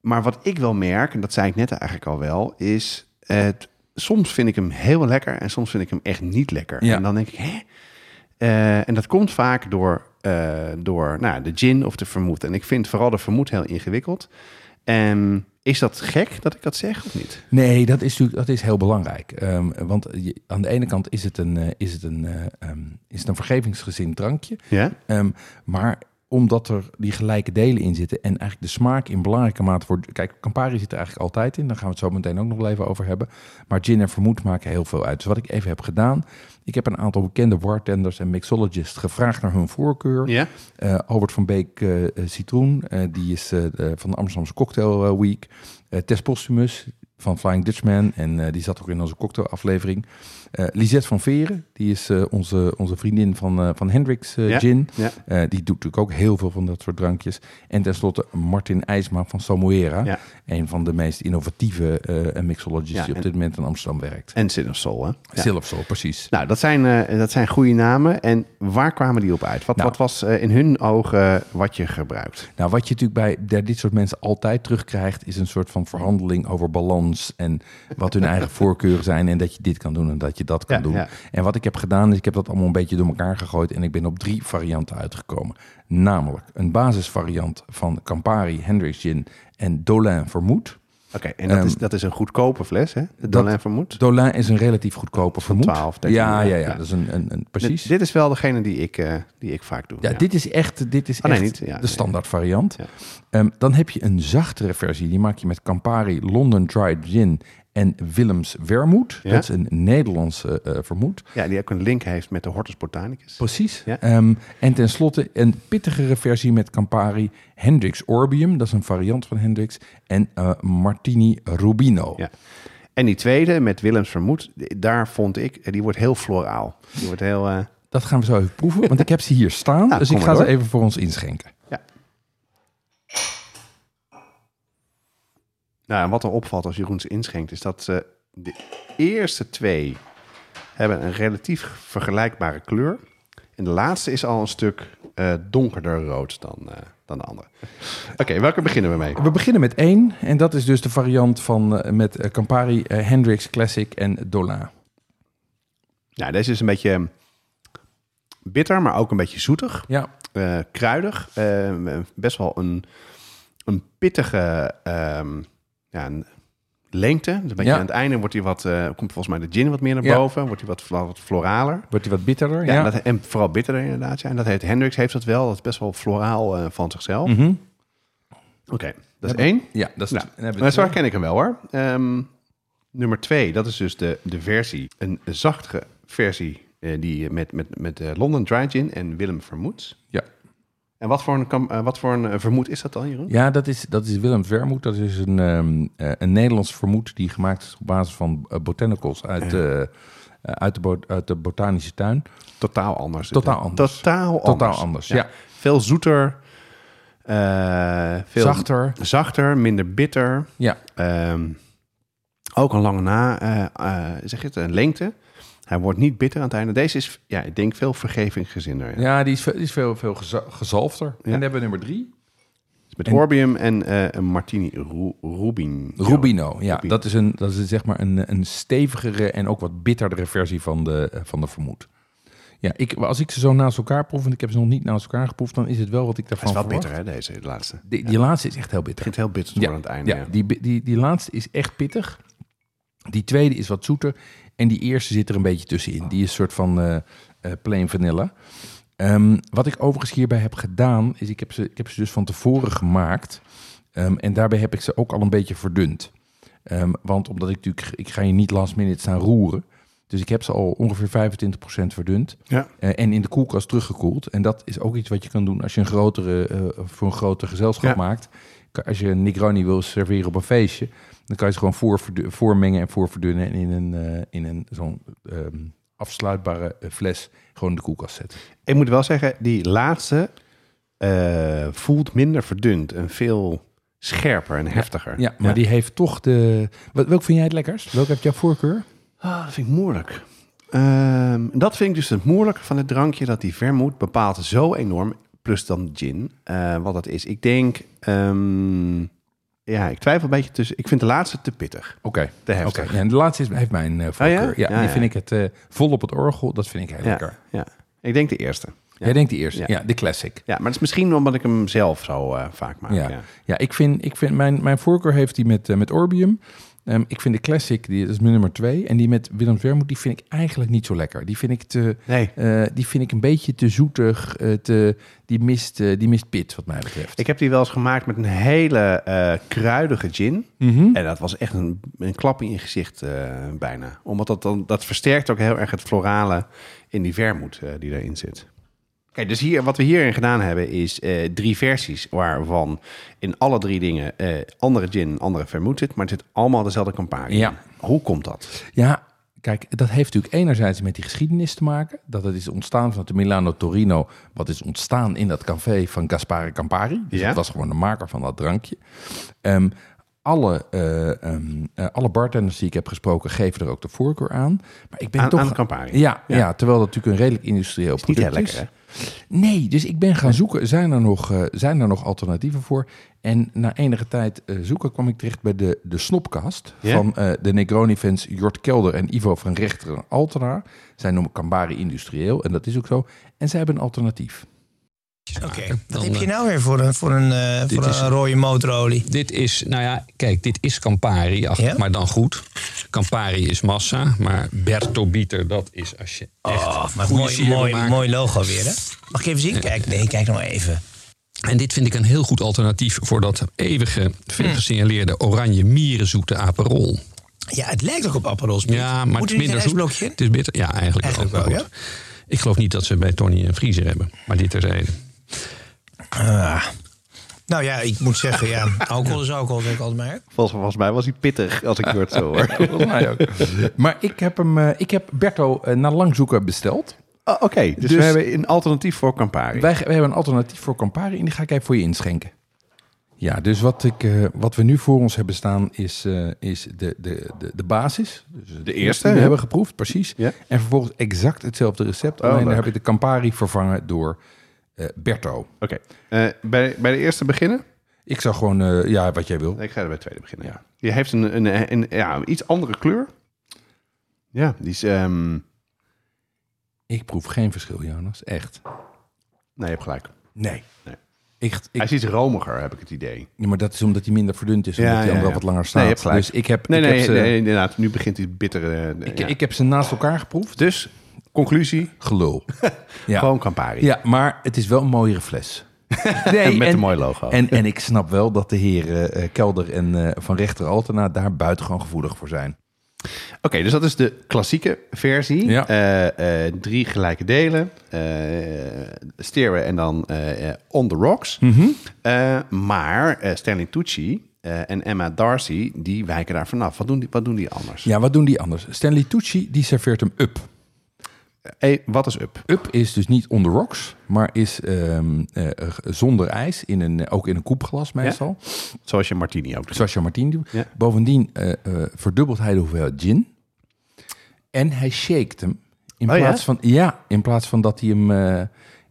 maar wat ik wel merk, en dat zei ik net eigenlijk al wel... is het, soms vind ik hem heel lekker en soms vind ik hem echt niet lekker. Ja. En dan denk ik, hè? Eh, en dat komt vaak door, eh, door nou, de gin of de vermoed. En ik vind vooral de vermoed heel ingewikkeld. En is dat gek dat ik dat zeg of niet? Nee, dat is natuurlijk dat is heel belangrijk. Ehm, want je, aan de ene kant is het een, eh, is het een, eh, ehm, is het een vergevingsgezind drankje. Ja? Ehm, maar omdat er die gelijke delen in zitten en eigenlijk de smaak in belangrijke mate wordt. Kijk, Campari zit er eigenlijk altijd in. Daar gaan we het zo meteen ook nog wel even over hebben. Maar gin en vermoed maken heel veel uit. Dus wat ik even heb gedaan. Ik heb een aantal bekende bartenders en mixologists gevraagd naar hun voorkeur. Ja? Eh, Albert van Beek eh, eh, Citroen, die is van de Amsterdamse Cocktail Week. Tess Postumus van Flying Dutchman en die zat ook in onze cocktailaflevering. Lisette van Veren, die is eh, onze, onze vriendin van, eh, van Hendrix eh, Ja. Gin. Ja. Die doet natuurlijk ook heel veel van dat soort drankjes. En tenslotte Martin IJsma van Samoera. Ja. Een van de meest innovatieve mixologists die op dit moment in Amsterdam werkt. En Soul, hè? Precies. Nou, dat zijn, dat zijn goede namen. En waar kwamen die op uit? Wat, Nou. wat was in hun ogen wat je gebruikt? Nou, wat je natuurlijk bij dit soort mensen altijd terugkrijgt, is een soort van verhandeling over balans en wat hun eigen voorkeuren zijn en dat je dit kan doen en dat je dat kan doen. ja. En wat ik heb gedaan, is ik heb dat allemaal een beetje door elkaar gegooid en ik ben op drie varianten uitgekomen. Namelijk een basisvariant van Campari, Hendrix Gin en Dolin Vermoed. Oké, en dat, Ehm, is, dat is een goedkope fles, hè? De dat- Dolin Vermoed. Dolin is een relatief goedkope vermoed. 12, 13, ja, ja, ja, ja. dat is een, een, een precies. Dit, dit is wel degene die ik, eh, die ik vaak doe. Ja, dit is echt, dit is Oh, nee, echt niet. Ja, de standaard variant. Ehm, dan heb je een zachtere versie. Die maak je met Campari, London Dried Gin en Willems Wermoed. Ja. Dat is een Nederlandse eh vermoed. Ja, die ook een link heeft met de Hortus Botanicus. Precies. Ja. Ehm, en tenslotte een pittigere versie met Campari, Hendrix Orbium. Dat is een variant van Hendrix. En eh, Martini Rubino. Ja. En die tweede met Willems Vermoed, daar vond ik, eh, die wordt heel floraal. Die wordt heel... Dat gaan we zo even proeven, want ik heb ze hier staan. Nou, dus ik ga ze even voor ons inschenken. Nou, en wat er opvalt als Jeroen ze inschenkt, is dat eh, de eerste twee hebben een relatief vergelijkbare kleur. En de laatste is al een stuk eh, donkerder rood dan, eh, dan de andere. Oké, welke beginnen we mee? We beginnen met één. En dat is dus de variant van, eh, met Campari, Hendrix Classic en Dolin. Nou, deze is een beetje bitter, maar ook een beetje zoetig. Ja, kruidig. best wel een, een pittige, ehm, ja, een lengte. Dus een beetje Ja. aan het einde wordt hij wat, eh, komt volgens mij de gin wat meer naar Ja. boven. Wordt hij wat, wat floraler. Wordt hij wat bitterder? Ja, Ja. Dat, en vooral bitterder inderdaad. En dat heet Hendrix heeft dat wel. Dat is best wel floraal eh, van zichzelf. Mhm. Oké, dat is één. Ja, dat is... Nou, maar zo herken ik hem wel hoor. Ehm, nummer twee, dat is dus de, de versie, een zachtere versie eh, die met, met, met London Dry Gin en Willem Vermoed. Ja. En wat voor een, eh, wat voor een eh, vermoed is dat dan, Jeroen? Ja, dat is, dat is Willem Vermoed. Dat is een, eh, een Nederlands vermoed die gemaakt is op basis van botanicals uit, eh, uit, de bo- uit de botanische tuin. Totaal anders. Totaal anders. Totaal anders. Totaal anders, ja. Veel zoeter. veel Zachter. Zachter, minder bitter. Ja, Ehm, ook een lange na, zeg je het, een lengte. Hij wordt niet bitter aan het einde. Deze is, ja, ik denk veel vergevingsgezinder. Ja. ja die is, die is veel, veel geza- gezalfder. En dan hebben we nummer drie. Met En- Orbium en eh, een Martini Ru- Rubin. Rubino, ja. Rubino. Dat is, een, dat is zeg maar een, een stevigere en ook wat bitterdere versie van de, eh, van de vermoed. Ja, ik, als ik ze zo naast elkaar proef, en ik heb ze nog niet naast elkaar geproefd, dan is het wel wat ik daarvan is wel verwacht. bitter, hè, deze de laatste. Die, die laatste is echt heel Het bitter. begint heel bitter Ja, aan het einde. ja, Ja, die, die, die laatste is echt pittig. Die tweede is wat zoeter. En die eerste zit er een beetje tussenin. Die is een soort van eh eh, plain vanilla. Ehm, wat ik overigens hierbij heb gedaan, is ik heb ze, ik heb ze dus van tevoren gemaakt. Ehm, en daarbij heb ik ze ook al een beetje verdund. Ehm, want omdat ik natuurlijk, ik ga hier niet last minute staan roeren. Dus ik heb ze al ongeveer 25% verdund. Ja. Eh, en in de koelkast teruggekoeld. En dat is ook iets wat je kan doen als je een grotere, voor een groter gezelschap Ja. maakt. Als je een Negroni wil serveren op een feestje, dan kan je ze gewoon voor, voormengen en voorverdunnen en in een, eh, in een zo'n ehm, afsluitbare eh, fles gewoon in de koelkast zetten. Ik moet wel zeggen, die laatste eh, voelt minder verdund en veel scherper en heftiger. Ja, maar die heeft toch de. Wat, welk vind jij het lekkerst? Welke heb jouw voorkeur? Ah, dat vind ik moeilijk. Ehm, dat vind ik dus het moeilijke van het drankje, dat die vermoed bepaalt zo enorm, plus dan gin, eh, wat dat is. Ik denk, ehm, ja, ik twijfel een beetje tussen, ik vind de laatste te pittig, Oké. te Oké, heftig. ja, en de laatste is, heeft mijn eh, voorkeur. Oh ja? ja? Ja, die vind ik het eh, vol op het orgel. Dat vind ik heel Ja, lekker. ja, ik denk de eerste. Jij denkt die eerste? Ja. De classic. Ja, maar het is misschien omdat ik hem zelf zo vaak maak. Ja, Ja. ik vind, ik vind mijn, mijn voorkeur heeft die met, met Orbium. Ehm, ik vind de classic, die, dat is mijn nummer twee. En die met Willem Vermoed, die vind ik eigenlijk niet zo lekker. Die vind ik, te, Nee, eh, die vind ik een beetje te zoetig. eh, te, die, mist, eh, die mist pit, wat mij betreft. ik heb die wel eens gemaakt met een hele kruidige gin. Mhm. En dat was echt een, een klap in je gezicht bijna. Omdat dat dan, dat versterkt ook heel erg het florale in die vermoed die erin zit. Kijk, dus hier, wat we hierin gedaan hebben is eh, drie versies waarvan in alle drie dingen eh, andere gin, andere vermoed zit, maar het zit allemaal dezelfde. Ja. in. Hoe komt dat? Ja, kijk, dat heeft natuurlijk enerzijds met die geschiedenis te maken. Dat het is ontstaan vanuit de Milano Torino. Wat is ontstaan in dat café van Gaspare Campari. Dus Ja. dat was gewoon de maker van dat drankje. Ehm, alle, eh, ehm, eh, alle bartenders die ik heb gesproken geven er ook de voorkeur aan. Maar ik ben Aan, toch... aan Campari. ja, Ja. ja. terwijl dat natuurlijk een redelijk industrieel Is niet product heel is. lekker, hè? Nee, dus ik ben gaan zoeken. Zijn er nog, eh, zijn er nog alternatieven voor? En na enige tijd eh, zoeken kwam ik terecht bij de, de snopkast van eh, de Negroni-fans Jort Kelder en Ivo van Rechter en Altena. Zij noemen Cambari industrieel en dat is ook zo. En zij hebben een alternatief. Oké, wat heb je eh, nou weer voor een, voor een, eh, voor een is- rode motorolie? Dit is, nou ja, kijk, dit is Campari, ach, Ja? maar dan goed. Campari is massa, maar Berto Bieter, dat is als je echt Oh, maar mooi, mooi, maken. mooi logo weer, hè? Mag ik even zien? Kijk, nee, kijk nog even. En dit vind ik een heel goed alternatief voor dat eeuwige, veel gesignaleerde oranje mierenzoete aperol. Ja, het lijkt ook op Aperol. Ja, maar Moet het is minder zoet. Het is bitter. Ja, eigenlijk, Eigenlijk wel. goed. Ik geloof niet dat ze bij Tony een vriezer hebben. Maar dit terzijde. Ah. Nou ja, ik moet zeggen, ja, alcohol is alcohol, zeg ik altijd maar. Volgens, volgens mij was hij pittig, als ik het zo hoor. Volgens mij ook. maar ik heb, hem, eh, ik heb Berto eh, na lang zoeken besteld. Oh, Oké, dus, Dus- we hebben een alternatief voor Campari. Wij, wij hebben een alternatief voor Campari en die ga ik even voor je inschenken. Ja, dus wat, ik, eh, wat we nu voor ons hebben staan is, eh, is de, de, de, de basis. Dus de eerste, die we ja. hebben geproefd, precies. Ja. En vervolgens exact hetzelfde recept. Oh, alleen leuk. dan heb ik de Campari vervangen door Berto. Oké, eh, bij, bij de eerste beginnen? Ik zou gewoon, eh, ja, wat jij wil. Nee, ik ga er bij de tweede beginnen. Ja. Die heeft een, een, een, ja, iets andere kleur. Ja, die is... ehm, Ik proef geen verschil, Jonas. Echt. nee, je hebt gelijk. Nee. Echt, ik, Hij is iets romiger, heb ik het idee. ja, maar dat is omdat hij minder verdund is. Ja, Omdat hij ja, wel ja. wat langer Nee, staat. je hebt gelijk. Dus ik heb, Nee, ik nee, heb ze, nee, inderdaad. Nu begint die bittere... eh, ik, ja. ik heb ze naast elkaar geproefd. Dus, conclusie, Gelul. ja. gewoon Campari. ja, maar het is wel een mooiere fles. Nee, Met en- een mooi logo. En, en ik snap wel dat de heren eh, Kelder en eh, Van Rechter Altena daar buitengewoon gevoelig voor zijn. Oké, dus dat is de klassieke versie. Ja. Eh, drie gelijke delen. Steeren en dan On The Rocks. Mhm. Maar Stanley Tucci en Emma Darcy, die wijken daar vanaf. Wat doen die, wat doen die anders? Ja, wat doen die anders? Stanley Tucci, die serveert hem up. Hey, wat is up? Up is dus niet on the rocks, maar is ehm, eh, eh, zonder ijs, in een, ook in een koepglas meestal. Zoals je Martini ook doet. Zoals je Martien doet. Ja. Bovendien eh, eh, verdubbelt hij de hoeveelheid gin. En hij shaked hem. In Oh ja? plaats van ja, in plaats van dat hij hem, eh,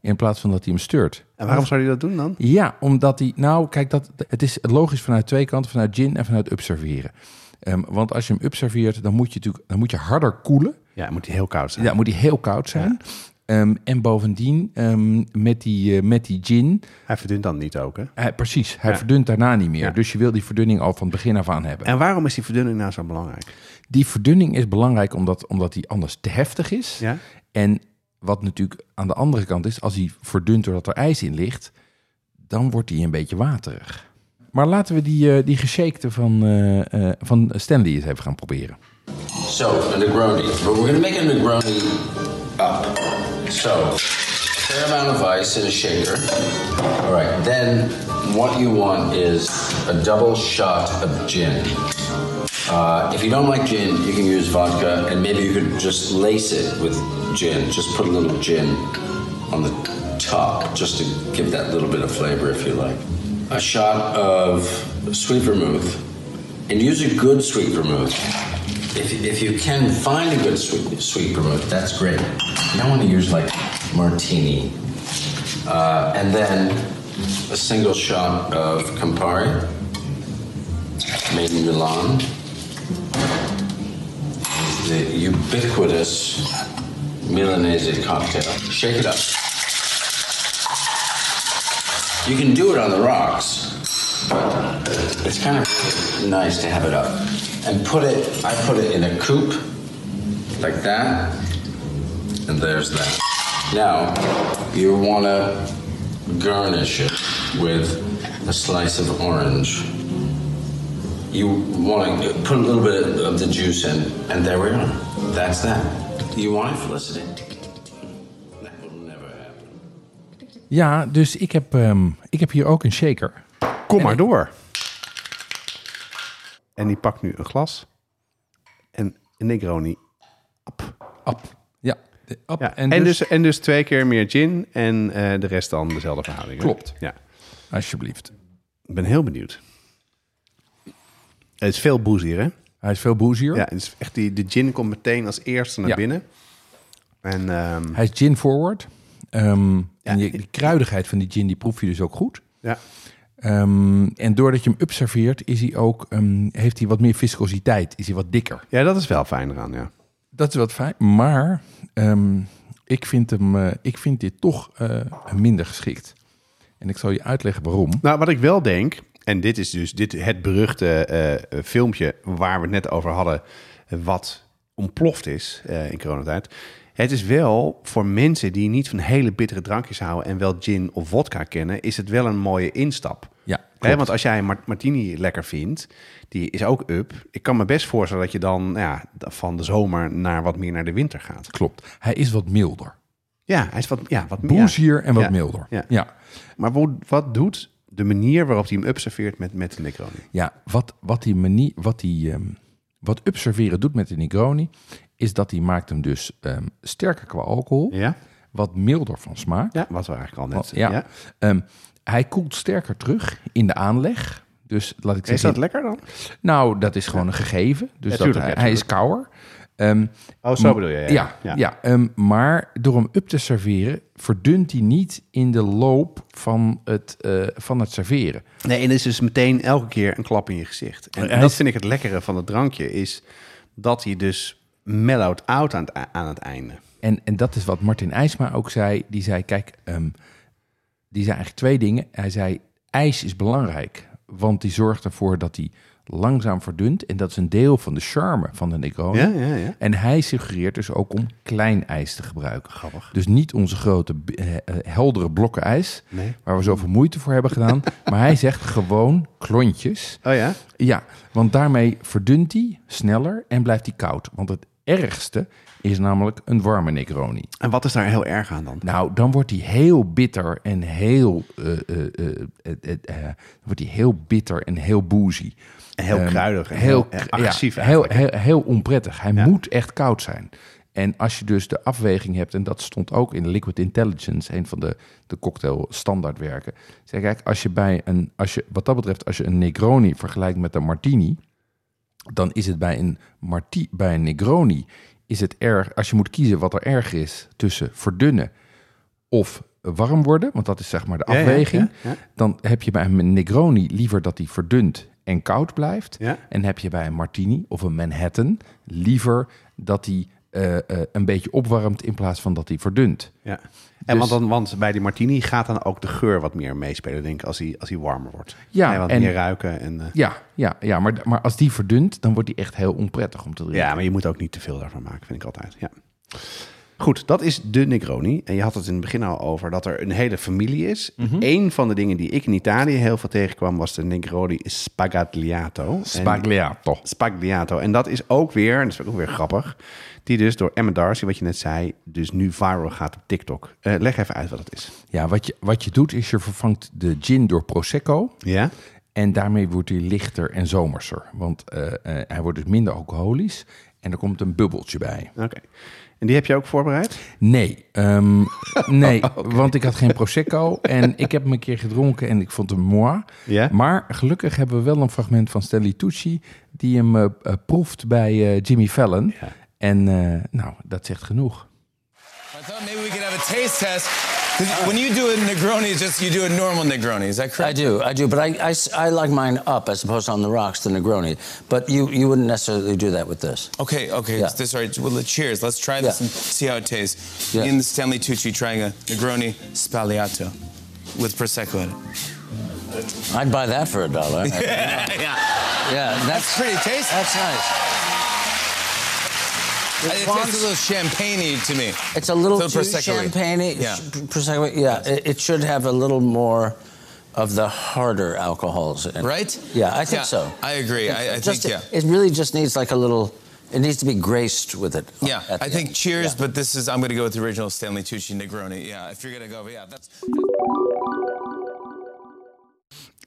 in plaats van dat hij hem stuurt. En waarom zou hij dat doen dan? Ja, omdat hij. Nou, kijk, dat, het is logisch vanuit twee kanten, vanuit gin en vanuit up serveren. Ehm, want als je hem up serveert, dan moet je natuurlijk dan moet je harder koelen. Ja, moet hij heel koud zijn. Ja, moet hij heel koud zijn. Ehm, en bovendien, ehm, met, die, eh, met die gin, Hij verdunt dan niet ook, hè? hij, precies, hij Ja. verdunt daarna niet meer. Ja. Dus je wil die verdunning al van het begin af aan hebben. En waarom is die verdunning nou zo belangrijk? Die verdunning is belangrijk omdat, omdat die anders te heftig is. Ja? En wat natuurlijk aan de andere kant is, als hij verdunt doordat er ijs in ligt, dan wordt hij een beetje waterig. Maar laten we die, eh die geshakte van, eh, van Stanley eens even gaan proberen. So, a Negroni. But we're going to make a Negroni up. So, fair amount of ice in a shaker. All right, then what you want is a double shot of gin. Uh, if you don't like gin, you can use vodka, and maybe you could just lace it with gin. Just put a little gin on the top, just to give that little bit of flavor, if you like. A shot of sweet vermouth, and use a good sweet vermouth. If, if you can find a good sweet, sweet vermouth, that's great. You don't want to use like martini. Uh, and then a single shot of Campari, made in Milan. The ubiquitous Milanese cocktail. Shake it up. You can do it on the rocks, but it's kind of nice to have it up. And put it, I put it in a coupe, like that, and there's that. Now, you want to garnish it with a slice of orange. You want to put a little bit of the juice in, and there we are. That's that. You want it, Felicity? That will never happen. Ja, dus ik heb, ehm, ik heb hier ook een shaker. Kom maar door. En die pakt nu een glas. En een Negroni. Ap. Ja, de ap. Ja. En, En, dus, dus, en dus twee keer meer gin. En eh, de rest dan dezelfde verhouding. hè? Klopt. Ja. alsjeblieft. Ik ben heel benieuwd. Het is veel boozier, hè? Hij is veel boozier. Ja, het is echt die, de gin komt meteen als eerste naar Ja. binnen. En ehm, Hij is gin forward. Ehm, Ja. en je, die kruidigheid van die gin, die proef je dus ook goed. ja, Ehm, en doordat je hem upserveert, is hij ook, ehm, heeft hij wat meer viscositeit. Is hij wat dikker. ja, dat is wel fijn eraan, ja. Dat is wat fijn. Maar ehm, ik, vind hem, eh, ik vind dit toch eh, minder geschikt. En ik zal je uitleggen waarom. Nou, wat ik wel denk, en dit is dus dit, het beruchte eh, filmpje waar we het net over hadden, wat ontploft is in coronatijd. Het is wel voor mensen die niet van hele bittere drankjes houden en wel gin of vodka kennen, is het wel een mooie instap. Ja, Hè, want als jij een Mart- martini lekker vindt, die is ook up. Ik kan me best voorstellen dat je dan nou ja, van de zomer naar wat meer naar de winter gaat. Klopt. Hij is wat milder. Ja, hij is wat, ja, wat meer. Boozier en wat Ja. milder. Ja. ja. Maar wo- wat doet de manier waarop hij hem up serveert met, met de Negroni? Ja, wat, wat die manier, wat die, ehm, wat upserveren doet met de Negroni, is dat hij maakt hem dus ehm, sterker qua alcohol, Ja? wat milder van smaak. Ja, wat we eigenlijk al net ja. ja. Ehm, hij koelt sterker terug in de aanleg. Dus laat ik Is zeggen, dat lekker dan? nou, dat is gewoon een gegeven. Dus Ja, tuurlijk, hij, ja, hij is kouder. Ehm, Oh, zo bedoel je. Ja, ja, ja. ja. ehm, maar door hem up te serveren, verdunt hij niet in de loop van het, eh, van het serveren. Nee, en het is dus meteen elke keer een klap in je gezicht. En dat is- vind ik het lekkere van het drankje, is dat hij dus mellowed out aan het, aan het einde. En, en dat is wat Martin IJsma ook zei. Die zei, kijk, ehm, die zei eigenlijk twee dingen. Hij zei, ijs is belangrijk, want die zorgt ervoor dat hij langzaam verdunt. En dat is een deel van de charme van de Negroni. Ja, ja, ja. En hij suggereert dus ook om klein ijs te gebruiken. Grappig. Dus niet onze grote eh, eh, heldere blokken ijs, Nee. waar we zoveel moeite voor hebben gedaan. maar hij zegt gewoon klontjes. Oh ja? Ja, want daarmee verdunt hij sneller en blijft hij koud. Want het ergste is namelijk een warme Negroni. En wat is daar heel erg aan dan? Nou, dan wordt hij heel bitter en heel, eh, eh, eh, wordt hij heel bitter en heel boozy. En heel Ehm, kruidig en heel, ja, agressief heel, heel, heel onprettig. Hij Ja. moet echt koud zijn. En als je dus de afweging hebt, en dat stond ook in Liquid Intelligence, een van de, de cocktail standaardwerken. Zeg, kijk, als je bij een, als je, wat dat betreft, als je een Negroni vergelijkt met een Martini, dan is het bij een, Marti, bij een Negroni, is het erg, als je moet kiezen wat er erg is tussen verdunnen of warm worden, want dat is zeg maar de ja, afweging, ja, ja. dan heb je bij een Negroni liever dat die verdunt en koud blijft. En heb je bij een Martini of een Manhattan liever dat die eh, eh, een beetje opwarmt in plaats van dat die verdunt. Ja. En Dus- want, dan, want bij die martini gaat dan ook de geur wat meer meespelen, denk ik, als hij, als hij warmer wordt. Ja, je wat en- meer ruiken. En, eh, Ja, ja, ja maar, maar als die verdunt, dan wordt die echt heel onprettig om te drinken. ja, maar je moet ook niet te veel daarvan maken, vind ik altijd. Ja. Goed, dat is de Negroni. En je had het in het begin al over dat er een hele familie is. Mhm. Eén van de dingen die ik in Italië heel veel tegenkwam was de Negroni Spagagliato. En- Spagliato. Spagliato. En dat is ook weer, en dat is ook weer grappig, die dus door Emma Darcy, wat je net zei, dus nu viral gaat op TikTok. Eh, leg even uit wat het is. Ja, wat je, wat je doet is je vervangt de gin door Prosecco. Ja? En daarmee wordt hij lichter en zomerser. Want eh, eh, hij wordt dus minder alcoholisch. En er komt een bubbeltje bij. Oké. En die heb je ook voorbereid? Nee, ehm, nee want ik had geen Prosecco. En ik heb hem een keer gedronken en ik vond hem mooi. Maar gelukkig hebben we wel een fragment van Stanley Tucci... die hem eh, eh, proeft bij eh, Jimmy Fallon. En nou, dat zegt genoeg. I thought maybe we could have a taste test. when you do a Negroni, it's just you do a normal Negroni. Is that correct? I do, I do, but I, I like mine up as opposed to on the rocks, the Negroni. But you, you wouldn't necessarily do that with this. Okay, okay. Yeah. This, all right. Well, cheers. Let's try this Yeah. and see how it tastes. Yeah. In Stanley Tucci trying a Negroni Spagliato with Prosecco in it. I'd buy that for a dollar. yeah. yeah, that's, That's pretty tasty. That's nice. It tastes a little champagne to me. It's a little So too champagne. Yeah. Prosecco, yeah. It, it should have a little more of the harder alcohols in it. Right? Yeah, I think Yeah, so. I agree. I- I think, yeah. It really just needs like a little. It needs to be graced with it. Yeah, I think end. cheers, Yeah. but this is I'm going to go with the original Stanley Tucci Negroni. Yeah, if you're going to go, yeah, that's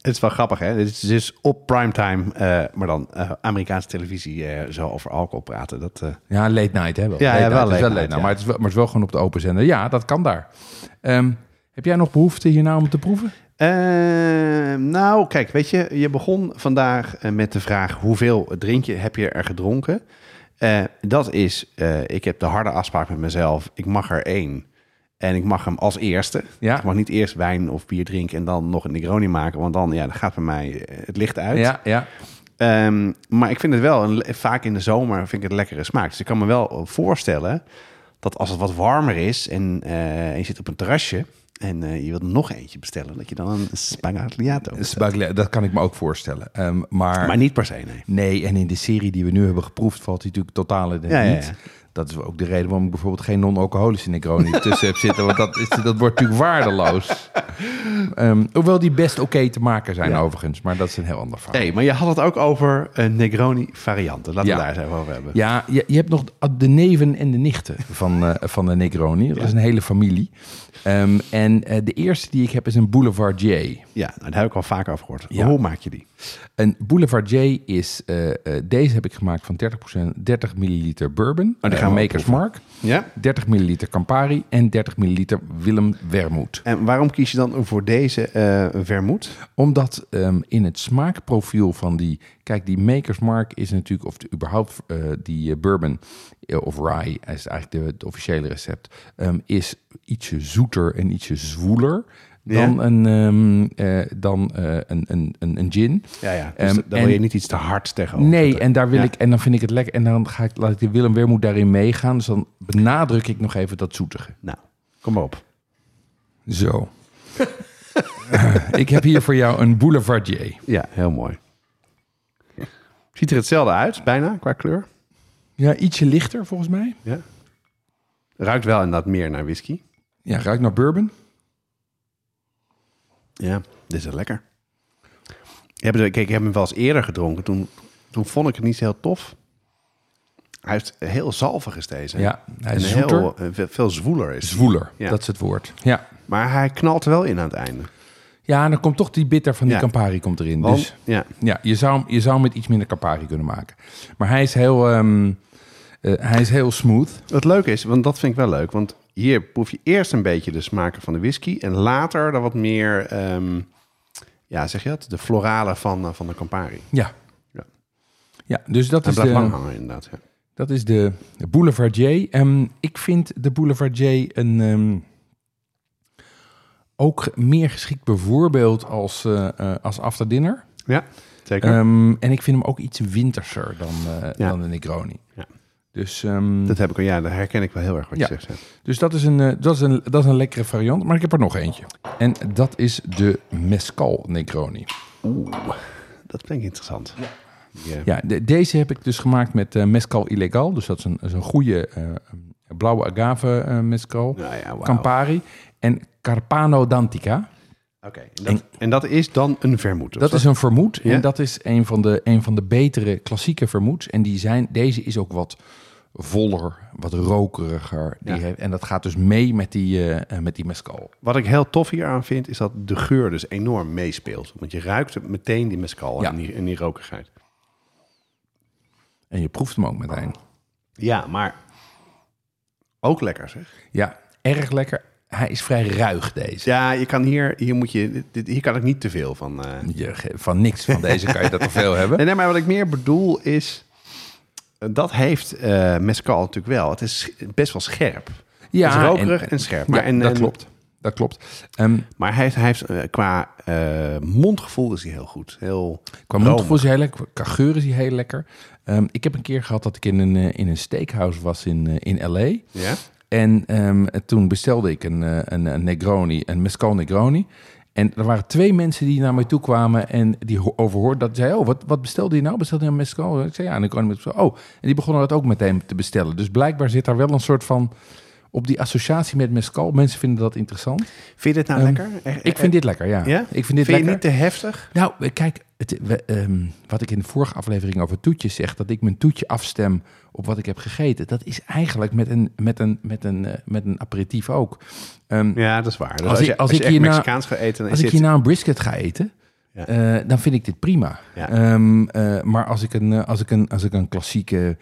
Het is wel grappig, hè? Dit is dus op primetime, eh, maar dan eh, Amerikaanse televisie eh, zo over alcohol praten. Dat, Ja, late night hè wel. Ja, Late ja, wel night. Is late late night, maar, het is wel, maar het is wel gewoon op de open zender. Ja, dat kan daar. Ehm, heb jij nog behoefte hierna om te proeven? Eh, nou, kijk, weet je, je begon vandaag met de vraag hoeveel drink je, heb je er gedronken? Dat is, ik heb de harde afspraak met mezelf, ik mag er één. En ik mag hem als eerste. Ja. Ik mag niet eerst wijn of bier drinken en dan nog een Negroni maken, want dan, ja, dan gaat bij mij eh, het licht uit. Ja, ja. Ehm, maar ik vind het wel, een, vaak in de zomer vind ik het lekkere smaak. Dus ik kan me wel voorstellen dat als het wat warmer is en, eh, en je zit op een terrasje en eh, je wilt nog eentje bestellen, dat je dan een bestelt. Spaglia- dat kan ik me ook voorstellen. Ehm, maar, Maar niet per se, nee. nee, en in de serie die we nu hebben geproefd valt hij natuurlijk totaal in ja, niet. ja. Dat is ook de reden waarom ik bijvoorbeeld geen non-alcoholische Negroni tussen heb zitten. Want dat, is, dat wordt natuurlijk waardeloos. Ehm, hoewel die best oké te maken zijn Ja. overigens. Maar dat is een heel ander verhaal. Hey, maar je had het ook over een Negroni varianten. Laten Ja. we daar eens even over hebben. Ja, je, je hebt nog de neven en de nichten van, eh, van de Negroni. Dat is een hele familie. Ehm, en eh, de eerste die ik heb is een Boulevard J. Ja, nou, daar heb ik al vaker over gehoord. Hoe maak je die? Een Boulevard J is, eh, eh, deze heb ik gemaakt van 30%, 30 milliliter bourbon. Oh, die eh, gaan we Makers proeven. Mark. Ja? 30 milliliter Campari en 30 milliliter Willem Wermoed. En waarom kies je dan voor deze eh vermoed? Omdat ehm, in het smaakprofiel van die... Kijk, die Makers Mark is natuurlijk... Of de, überhaupt die bourbon of rye, is eigenlijk de, het officiële recept... ehm, is ietsje zoeter en ietsje zwoeler dan, Ja. een, ehm, eh, dan eh, een, een, een, een gin. Ja, ja. Dus Ehm, dan wil je niet iets te hard tegenover. Nee, en daar wil Ja. ik en dan vind ik het lekker en dan ga ik laat ik de Willem Wermoed daarin meegaan. Dus dan benadruk ik nog even dat zoetige. Nou, kom maar op. Zo. Ik heb hier voor jou een Boulevardier. Ja, heel mooi. Ziet er hetzelfde uit, bijna, qua kleur. Ja, ietsje lichter volgens mij. Ja. Ruikt wel inderdaad meer naar whisky. Ja, ruikt naar bourbon. Ja, dit is wel lekker. Ik heb, kijk, ik heb hem wel eens eerder gedronken. Toen, toen vond ik het niet zo heel tof. Hij is heel zalvig is deze. Ja, hij en is heel, eh, veel- zwoeler is. Zwoeler, Ja. dat is het woord. Ja. Maar hij knalt er wel in aan het einde. ja, en dan komt toch die bitter van die Ja. Campari komt erin. Want, dus ja, ja, je zou, je zou hem met iets minder Campari kunnen maken. Maar hij is heel, ehm, eh, hij is heel smooth. Het leuke is, want dat vind ik wel leuk. Want hier proef je eerst een beetje de smaken van de whisky. En later dan wat meer, ehm, ja, zeg je dat? De florale van, eh, van de Campari. Ja. Ja. Ja, dus dat is, blijft de, lang hangen inderdaad. Ja. dat is de Boulevardier. Ehm ik vind de Boulevardier een, ehm, ook meer geschikt bijvoorbeeld als, eh, als after dinner. ja, zeker. Ehm, en ik vind hem ook iets winterser dan, Ja. dan de Negroni. Ja. Dus, ehm, dat heb ik al, ja, daar herken ik wel heel erg wat Ja. je zegt. dus dat, is een, eh, dat, is een, dat is een lekkere variant. Maar ik heb er nog eentje. En dat is de Mescal Negroni. Oeh, dat klinkt interessant. Ja. Ja, de- deze heb ik dus gemaakt met eh, Mescal Illegal. Dus dat is een, dat is een goede eh, blauwe agave eh mescal. Nou ja. Campari en Carpano d'Antica. Oké, en, dat- en dat is dan een vermoed? Dat is een vermoed. Ja? En dat is een van, de, een van de betere klassieke vermoeds. En die zijn, deze is ook wat voller, wat rokeriger. Die Ja. heeft, en dat gaat dus mee met die, eh, met die mescal. Wat ik heel tof hier aan vind, is dat de geur dus enorm meespeelt. Want je ruikt meteen die mescal Ja. en, die, en die rokerigheid. En je proeft hem ook meteen. Ja, maar ook lekker zeg. Ja, erg lekker. Hij is vrij ruig deze. Ja, je kan hier, hier moet je, dit- hier kan ik niet te veel van. eh. Je, van niks van deze kan je dat te veel hebben. Nee, nee, maar wat ik meer bedoel is, dat heeft eh mescal natuurlijk wel. Het is best wel scherp. Ja, het is rokerig en, scherp. Maar, ja, en, dat en- klopt. Dat klopt. Ehm, Maar hij heeft, hij heeft eh, qua eh, mondgevoel is hij heel goed. Heel Qua romig. mondgevoel is hij heel lekker. Qua geur is hij heel lekker. Ehm, ik heb een keer gehad dat ik in een, in een steakhouse was in, in L.A. Ja? En ehm, toen bestelde ik een, een, een Negroni, een Mescal Negroni. En er waren twee mensen die naar mij toe kwamen en die ho- overhoorden dat. Zei, oh, wat, wat bestelde je nou? Bestelde je een Mescal? Ik zei, ja, een Negroni. met Mescal. Oh, en die begonnen dat ook meteen te bestellen. Dus blijkbaar zit daar wel een soort van... Op die associatie met Mescal. Mensen vinden dat interessant. Vind je dit nou Ehm, lekker? Echt- Ik vind dit lekker, ja. Ja? Ik vind dit je lekker. niet te heftig? Nou, kijk, het, we, ehm, wat ik in de vorige aflevering over toetjes zeg, dat ik mijn toetje afstem op wat ik heb gegeten, dat is eigenlijk met een, met een, met een, eh, met een aperitief ook. Ehm, Ja, dat is waar. Dus Als als, je, als als ik hierna- Mexicaans gaat eten, dan als ik hierna een brisket ga eten, Ja. eh, dan vind ik dit prima. Ja. Ehm, eh, maar als ik, een, als, ik een, als ik een klassieke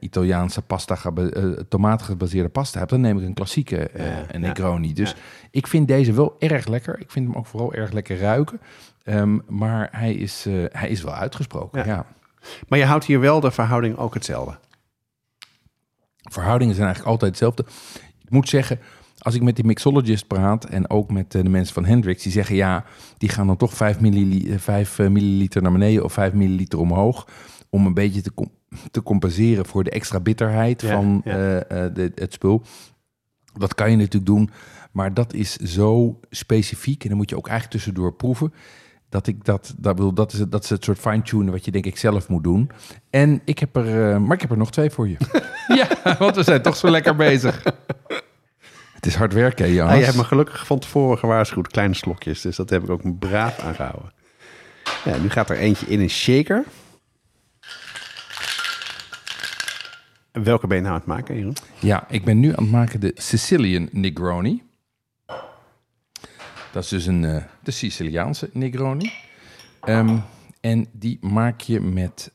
Italiaanse pasta, geba- eh, tomaatgebaseerde pasta heb, dan neem ik een klassieke Ja, Negroni. Dus ik vind deze wel erg lekker. Ik vind hem ook vooral erg lekker ruiken. Ehm, maar hij is, eh, hij is wel uitgesproken. Ja. Ja. Maar je houdt hier wel de verhouding ook hetzelfde. Verhoudingen zijn eigenlijk altijd hetzelfde. Ik moet zeggen, als ik met die mixologist praat en ook met eh, de mensen van Hendrix, die zeggen ja, die gaan dan toch 5, milliliter, 5 milliliter naar beneden of 5 milliliter omhoog. Om een beetje te, com- te compenseren voor de extra bitterheid Ja, van ja. eh, eh, de, het spul. Dat kan je natuurlijk doen, maar dat is zo specifiek en dan moet je ook eigenlijk tussendoor proeven. Dat ik dat, dat wil, dat is, het- dat is het soort fine-tunen wat je denk ik zelf moet doen. En ik heb er, eh, maar ik heb er nog twee voor je. ja, want we zijn toch zo lekker bezig. Het is hard werken, hè. Ah, je hebt me gelukkig van tevoren gewaarschuwd, kleine slokjes. Dus dat heb ik ook braaf aangehouden. Ja, nu gaat er eentje in een shaker. En Welke ben je nou aan het maken, Jeroen? Ja, ik ben nu aan het maken de Sicilian Negroni. Dat is dus een, eh, de Siciliaanse Negroni. Ehm, en die maak je met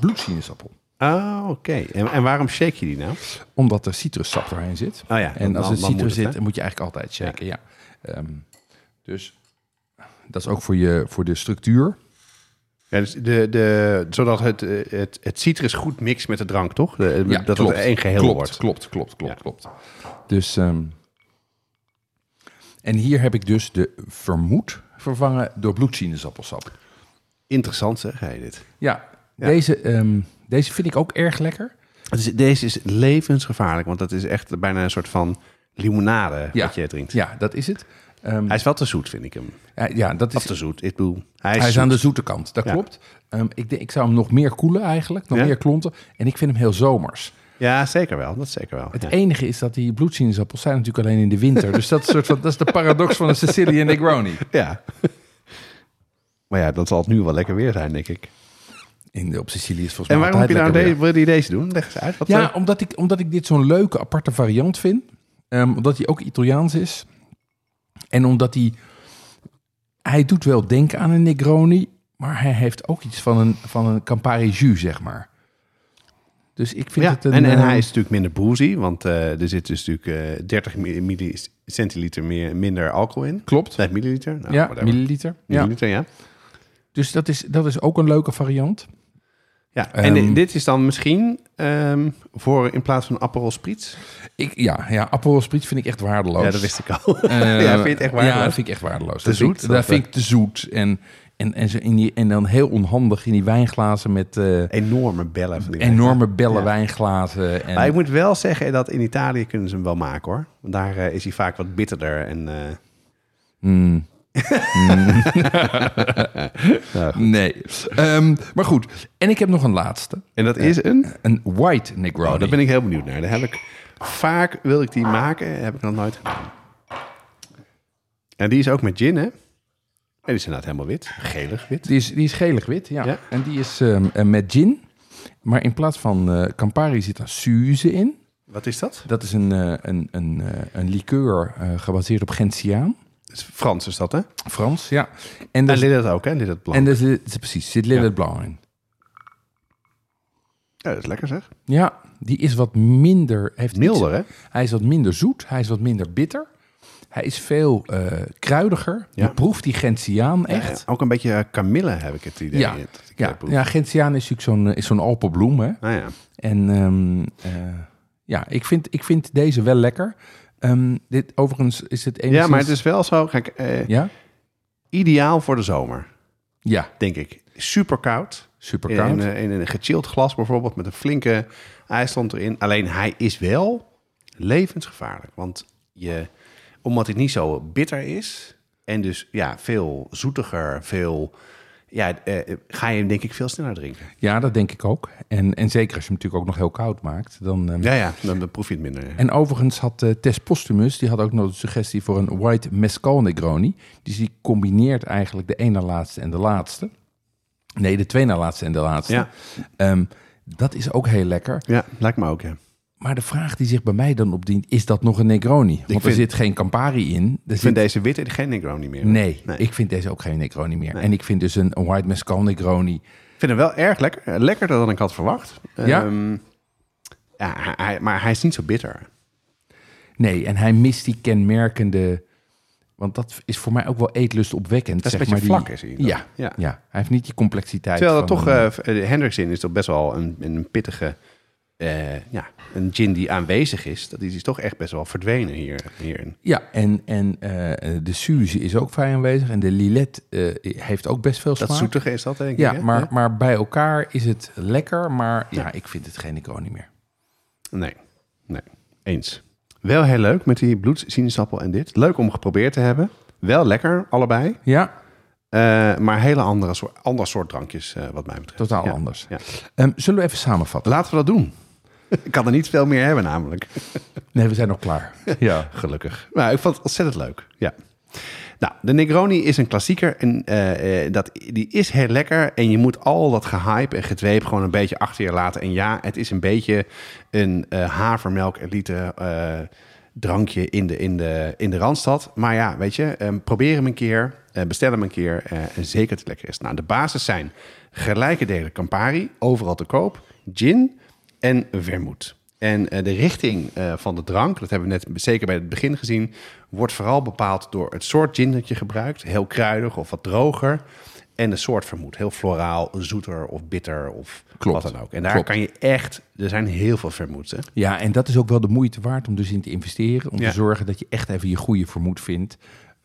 bloedsinusappel. Ah, oké. En, en waarom shake je die nou? Omdat er citrussap doorheen zit. Oh ja, en dan- als er dan citrus moet het, zit, hè? moet je eigenlijk altijd shaken. Ja. Ehm, dus dat is ook voor, je, voor de structuur. Ja, dus de, de, zodat het, eh, het, het citrus goed mixt met de drank, toch? De- Ja, dat het één geheel klopt, wordt. Klopt, klopt, klopt, Ja. klopt. Dus, en hier heb ik dus de vermoed vervangen door bloedsinusappelsap. Interessant zeg, hij dit. Ja, Ja. Deze, ehm, deze vind ik ook erg lekker. Deze is levensgevaarlijk, want dat is echt bijna een soort van limonade Ja. wat je drinkt. Ja, dat is het. Ehm, Hij is wel te zoet, vind ik hem. ja, ja, dat Of is, te zoet. Ik bedoel, hij hij is, aan de zoete kant, dat Ja. klopt. Ehm, ik, denk, ik zou hem nog meer koelen eigenlijk, nog meer klonten. En ik vind hem heel zomers. Ja, zeker wel. Dat zeker wel. Het ja. enige is dat die bloedsinusappels zijn natuurlijk alleen in de winter. dus dat is, soort van, dat is de paradox van een Sicilian Negroni. Ja. maar ja, dat zal het nu wel lekker weer zijn, denk ik. In, op Sicilië is volgens En mij waarom heb je nou deze, wil je deze doen? Leg eens uit. Wat. Ja, eh, omdat ik, omdat ik dit zo'n leuke, aparte variant vind. Ehm, omdat hij ook Italiaans is. En omdat hij... Hij doet wel denken aan een Negroni... maar hij heeft ook iets van een, van een Campari jus, zeg maar. Dus ik vind ja, het een... en, en eh, hij is natuurlijk minder boozy, want eh, er zit dus natuurlijk eh 30 mi- millicentiliter meer, minder alcohol in. Klopt. Nee, milliliter? Nou, ja, whatever. milliliter. Ja. Milliliter, ja. Dus dat is, dat is ook een leuke variant. ja. En Ehm, di- dit is dan misschien ehm, voor in plaats van Aperol Spritz? Ik, ja, ja, Aperol Spritz vind ik echt waardeloos. Ja, dat wist ik al. Ja, vind je het echt waardeloos? Ja, dat vind ik echt waardeloos. Te dat vind ik- zoet, Dat vind ik te zoet. En, en, en, in die, en dan heel onhandig in die wijnglazen met eh, Enorme bellen van die enorme bellen Ja. wijnglazen. En, Maar ik moet wel zeggen dat in Italië kunnen ze hem wel maken hoor. Want daar eh, is hij vaak wat bitterder. En, eh, Mm. Mm. nee. Ehm, maar goed. En ik heb nog een laatste. en dat is een... Een white Negroni. Oh, daar ben ik heel benieuwd naar. Daar heb ik vaak wil ik die maken, heb ik nog nooit gedaan. En die is ook met gin, hè? En die is inderdaad helemaal wit, gelig wit. Die is, die is gelig-wit, ja. Ja. En die is ehm, eh, met gin. Maar in plaats van eh, Campari zit er Suze in. Wat is dat? Dat is een, eh, een, een, een liqueur gebaseerd op Gentiaan. Is Frans is dat, hè? Frans, ja. En, En daar dit ook, hè? Dit het blanc. en daar zit, precies, zit Lillet Blanc in. Ja, dat is lekker zeg. Ja, die is wat minder... Heeft Milder, iets- hè? Hij is wat minder zoet, hij is wat minder bitter. Hij is veel eh, kruidiger. Je proeft die Gentiaan echt. Ook een beetje eh, kamille heb ik het idee. Ja, ja, Gentiaan is natuurlijk zo'n eh, is zo'n alpenbloem. Hè? Ja. En ehm, eh, ja, ik vind, ik vind deze wel lekker. Ehm, dit overigens is het enigszins... ja, maar het is wel zo, kijk, eh, Ja? ideaal voor de zomer, Ja, denk ik. Super koud. super In, koud. een, in een gechilled glas bijvoorbeeld, met een flinke ijsland erin. Alleen hij is wel levensgevaarlijk. Want je, omdat hij niet zo bitter is en dus ja, veel zoetiger, veel... Ja, eh, ga je hem denk ik veel sneller drinken. Ja, dat denk ik ook. En, en zeker als je hem natuurlijk ook nog heel koud maakt. Dan, ehm, Ja, ja, dan, dan proef je het minder. En overigens had eh, Tess Postumus, die had ook nog de suggestie voor een white mescal Negroni. Dus die combineert eigenlijk de ene na laatste en de laatste. Nee, de twee na laatste en de laatste. Ja. Ehm, dat is ook heel lekker. Ja, lijkt me ook, ja. Maar de vraag die zich bij mij dan opdient, is dat nog een Negroni? Want er vind- zit geen Campari in. Er Ik zit- vind deze witte geen Negroni meer. Nee, Nee. ik vind deze ook geen Negroni meer. Nee. En ik vind dus een, een white mescal Negroni... Ik vind hem wel erg lekker. Eh, Lekkerder dan ik had verwacht. Ja? Ehm, ja hij- maar hij is niet zo bitter. Nee, en hij mist die kenmerkende... Want dat is voor mij ook wel eetlust opwekkend. Dat is zeg een beetje maar, vlak, die, is hij. Ja, ja. Ja. hij heeft niet die complexiteit. Terwijl dat toch, eh de Hendrickson is toch best wel een, een pittige, eh, ja, een gin die aanwezig is. Dat is toch echt best wel verdwenen hier, hierin. Ja, en, en eh, de Suze is ook vrij aanwezig. En de Lillet eh, heeft ook best veel Dat smaak. zoetige is dat, denk ik. Ja, hè? maar, maar bij elkaar is het lekker. Maar ja, ik vind het geen Negroni meer. Nee, nee, eens. Wel heel leuk met die bloedsinusappel en dit. Leuk om geprobeerd te hebben. Wel lekker, allebei. Ja, Eh, maar hele andere soort, ander soort drankjes, wat mij betreft. totaal Ja. anders. Ja. Ehm, zullen we even samenvatten? Laten we dat doen. ik kan er niet veel meer hebben, namelijk. Nee, we zijn nog klaar. Ja, gelukkig. Maar ik vond het ontzettend leuk. Ja. Nou, de Negroni is een klassieker en eh, eh, dat, die is heel lekker. En je moet al dat gehype en gedweep gewoon een beetje achter je laten. En ja, het is een beetje een eh havermelk elite drankje in de, in, de, in de Randstad. Maar ja, weet je, eh, probeer hem een keer, bestel hem een keer en zeker dat het lekker is. Nou, de basis zijn gelijke delen Campari, overal te koop, gin en vermoed. En eh, de richting eh, van de drank, dat hebben we net zeker bij het begin gezien, wordt vooral bepaald door het soort gin dat je gebruikt. Heel kruidig of wat droger. En de soort vermoed. Heel floraal, zoeter of bitter of Klopt. wat dan ook. En daar Klopt. kan je echt, er zijn heel veel vermoeds. Hè? Ja, en dat is ook wel de moeite waard om dus in te investeren. Om Ja. te zorgen dat je echt even je goede vermoed vindt.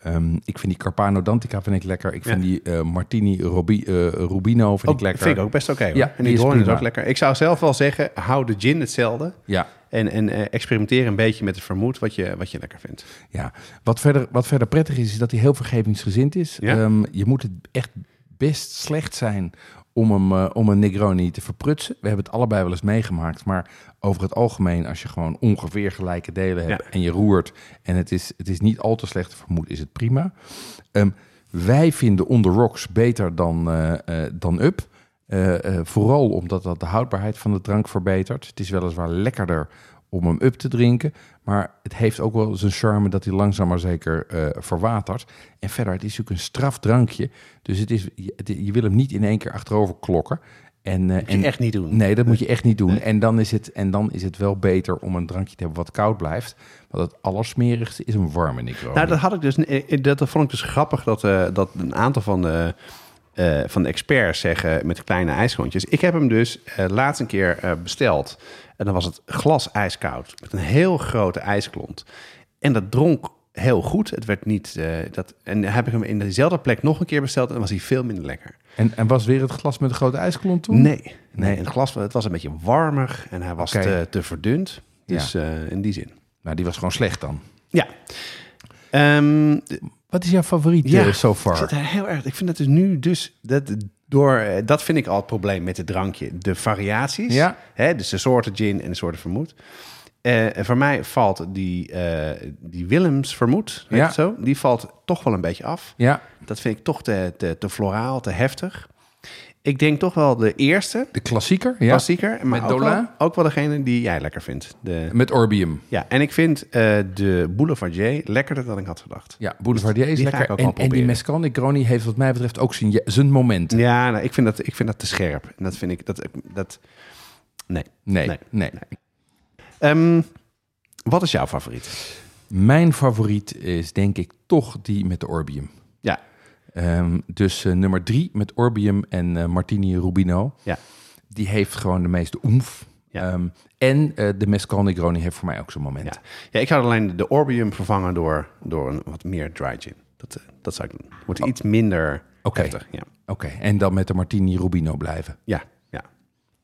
Ehm, ik vind die Carpano Dantica vind ik lekker. Ik vind die eh, Martini eh, Rubino vind Ook, ik lekker. vind ik ook best oké. Ja, en die die is ook lekker. Ik zou zelf wel zeggen, hou de gin hetzelfde. Ja, En, en eh, experimenteer een beetje met het vermoed wat je, wat je lekker vindt. ja. Wat, verder, wat verder prettig is, is dat hij heel vergevingsgezind is. Ja? Ehm, je moet het echt best slecht zijn om, hem, eh, om een Negroni te verprutsen. We hebben het allebei wel eens meegemaakt. Maar over het algemeen, als je gewoon ongeveer gelijke delen hebt... Ja. en je roert en het is, het is niet al te slecht te vermoeden, is het prima. Ehm, wij vinden On The Rocks beter dan, eh, eh, dan Up. Vooral omdat dat de houdbaarheid van de drank verbetert. Het is weliswaar lekkerder om hem up te drinken. Maar het heeft ook wel zijn charme dat hij langzaam maar zeker eh, verwatert. En verder, het is natuurlijk een straf drankje. Dus het is, je, je wil hem niet in één keer achterover klokken. En, eh, je en, echt niet doen. Nee, dat moet je echt niet doen. En, dan is het, en dan is het wel beter om een drankje te hebben wat koud blijft. Want het allersmerigste is een warme Negroni. Nou, dat had ik dus. eh, Dat, dat vond ik dus grappig dat, dat een aantal van de, van de experts zeggen met kleine ijsklontjes. Ik heb hem dus laatst een keer besteld. En dan was het glas ijskoud met een heel grote ijsklont. En dat dronk heel goed. Het werd niet. eh, dat, en dan heb ik hem in dezelfde plek nog een keer besteld. En dan was hij veel minder lekker. En, en was weer het glas met een grote ijsklont toen? Nee, nee. Het glas het was een beetje warmer en hij was te, te verdund. Dus eh, in die zin. Nou, die was gewoon slecht dan. Ja. Ehm, Wat is jouw favoriet Ja, eh, so Ik far? er heel erg. Ik vind dat dus nu dus dat door eh, dat vind ik al het probleem met het drankje. De variaties. Ja. Hè, dus de soorten gin en de soorten vermoed. En voor mij valt die, eh, die Willems vermoed, weet Ja. zo, die valt toch wel een beetje af. Ja, Dat vind ik toch te, te, te floraal, te heftig. Ik denk toch wel de eerste, de klassieker. Ja. klassieker, maar Met ook wel, ook wel degene die jij lekker vindt. De, Met Orbium. ja, en ik vind eh, de Boulevardier lekkerder dan ik had gedacht. Ja, Boulevardier is Die ga ik lekker. ook En, en die proberen. Mescal Negroni heeft wat mij betreft ook zijn, zijn moment. Ja, nou, ik, vind dat, ik vind dat te scherp. En dat vind ik... Dat, dat, nee. Nee, Nee. nee. Ehm, wat is jouw favoriet? Mijn favoriet is denk ik toch die met de Orbium. Ehm, dus eh, nummer drie met Orbium en eh, Martini Rubino. Ja. Die heeft gewoon de meeste oemf. Ja. Ehm, en eh, de Mescal Negroni heeft voor mij ook zijn moment. Ja. ja, ik zou alleen de Orbium vervangen door, door een wat meer dry gin. Dat, dat zou ik doen. Wordt iets minder Oké. Ja. Oké, en dan met de Martini Rubino blijven. Ja, ja.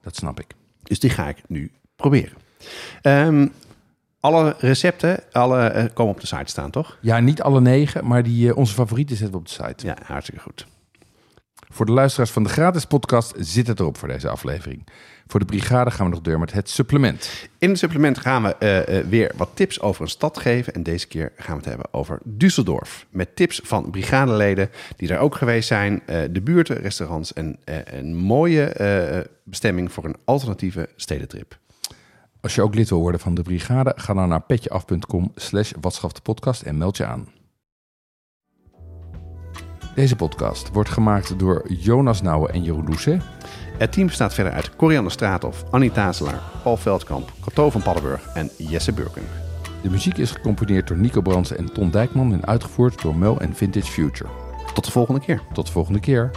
Dat snap ik. Dus die ga ik nu proberen. Ehm, alle recepten alle, eh, komen op de site staan, toch? Ja, niet alle negen, maar die, eh, onze favorieten zetten we op de site. Ja, hartstikke goed. Voor de luisteraars van de gratis podcast zit het erop voor deze aflevering. Voor de brigade gaan we nog door met het supplement. In het supplement gaan we eh, weer wat tips over een stad geven. En deze keer gaan we het hebben over Düsseldorf. Met tips van brigadeleden die daar ook geweest zijn. de buurten, restaurants en een mooie bestemming voor een alternatieve stedentrip. Als je ook lid wil worden van de brigade, ga dan naar petjeaf.com slash podcast en meld je aan. Deze podcast wordt gemaakt door Jonas Nouwen en Jeroen Doucet. Het team bestaat verder uit Corianne Straathof, Annie Tazelaar, Paul Veldkamp, Cato van Paddenburg en Jesse Burken. De muziek is gecomponeerd door Nico Brands en Ton Dijkman en uitgevoerd door Mel en Vintage Future. Tot de volgende keer. Tot de volgende keer.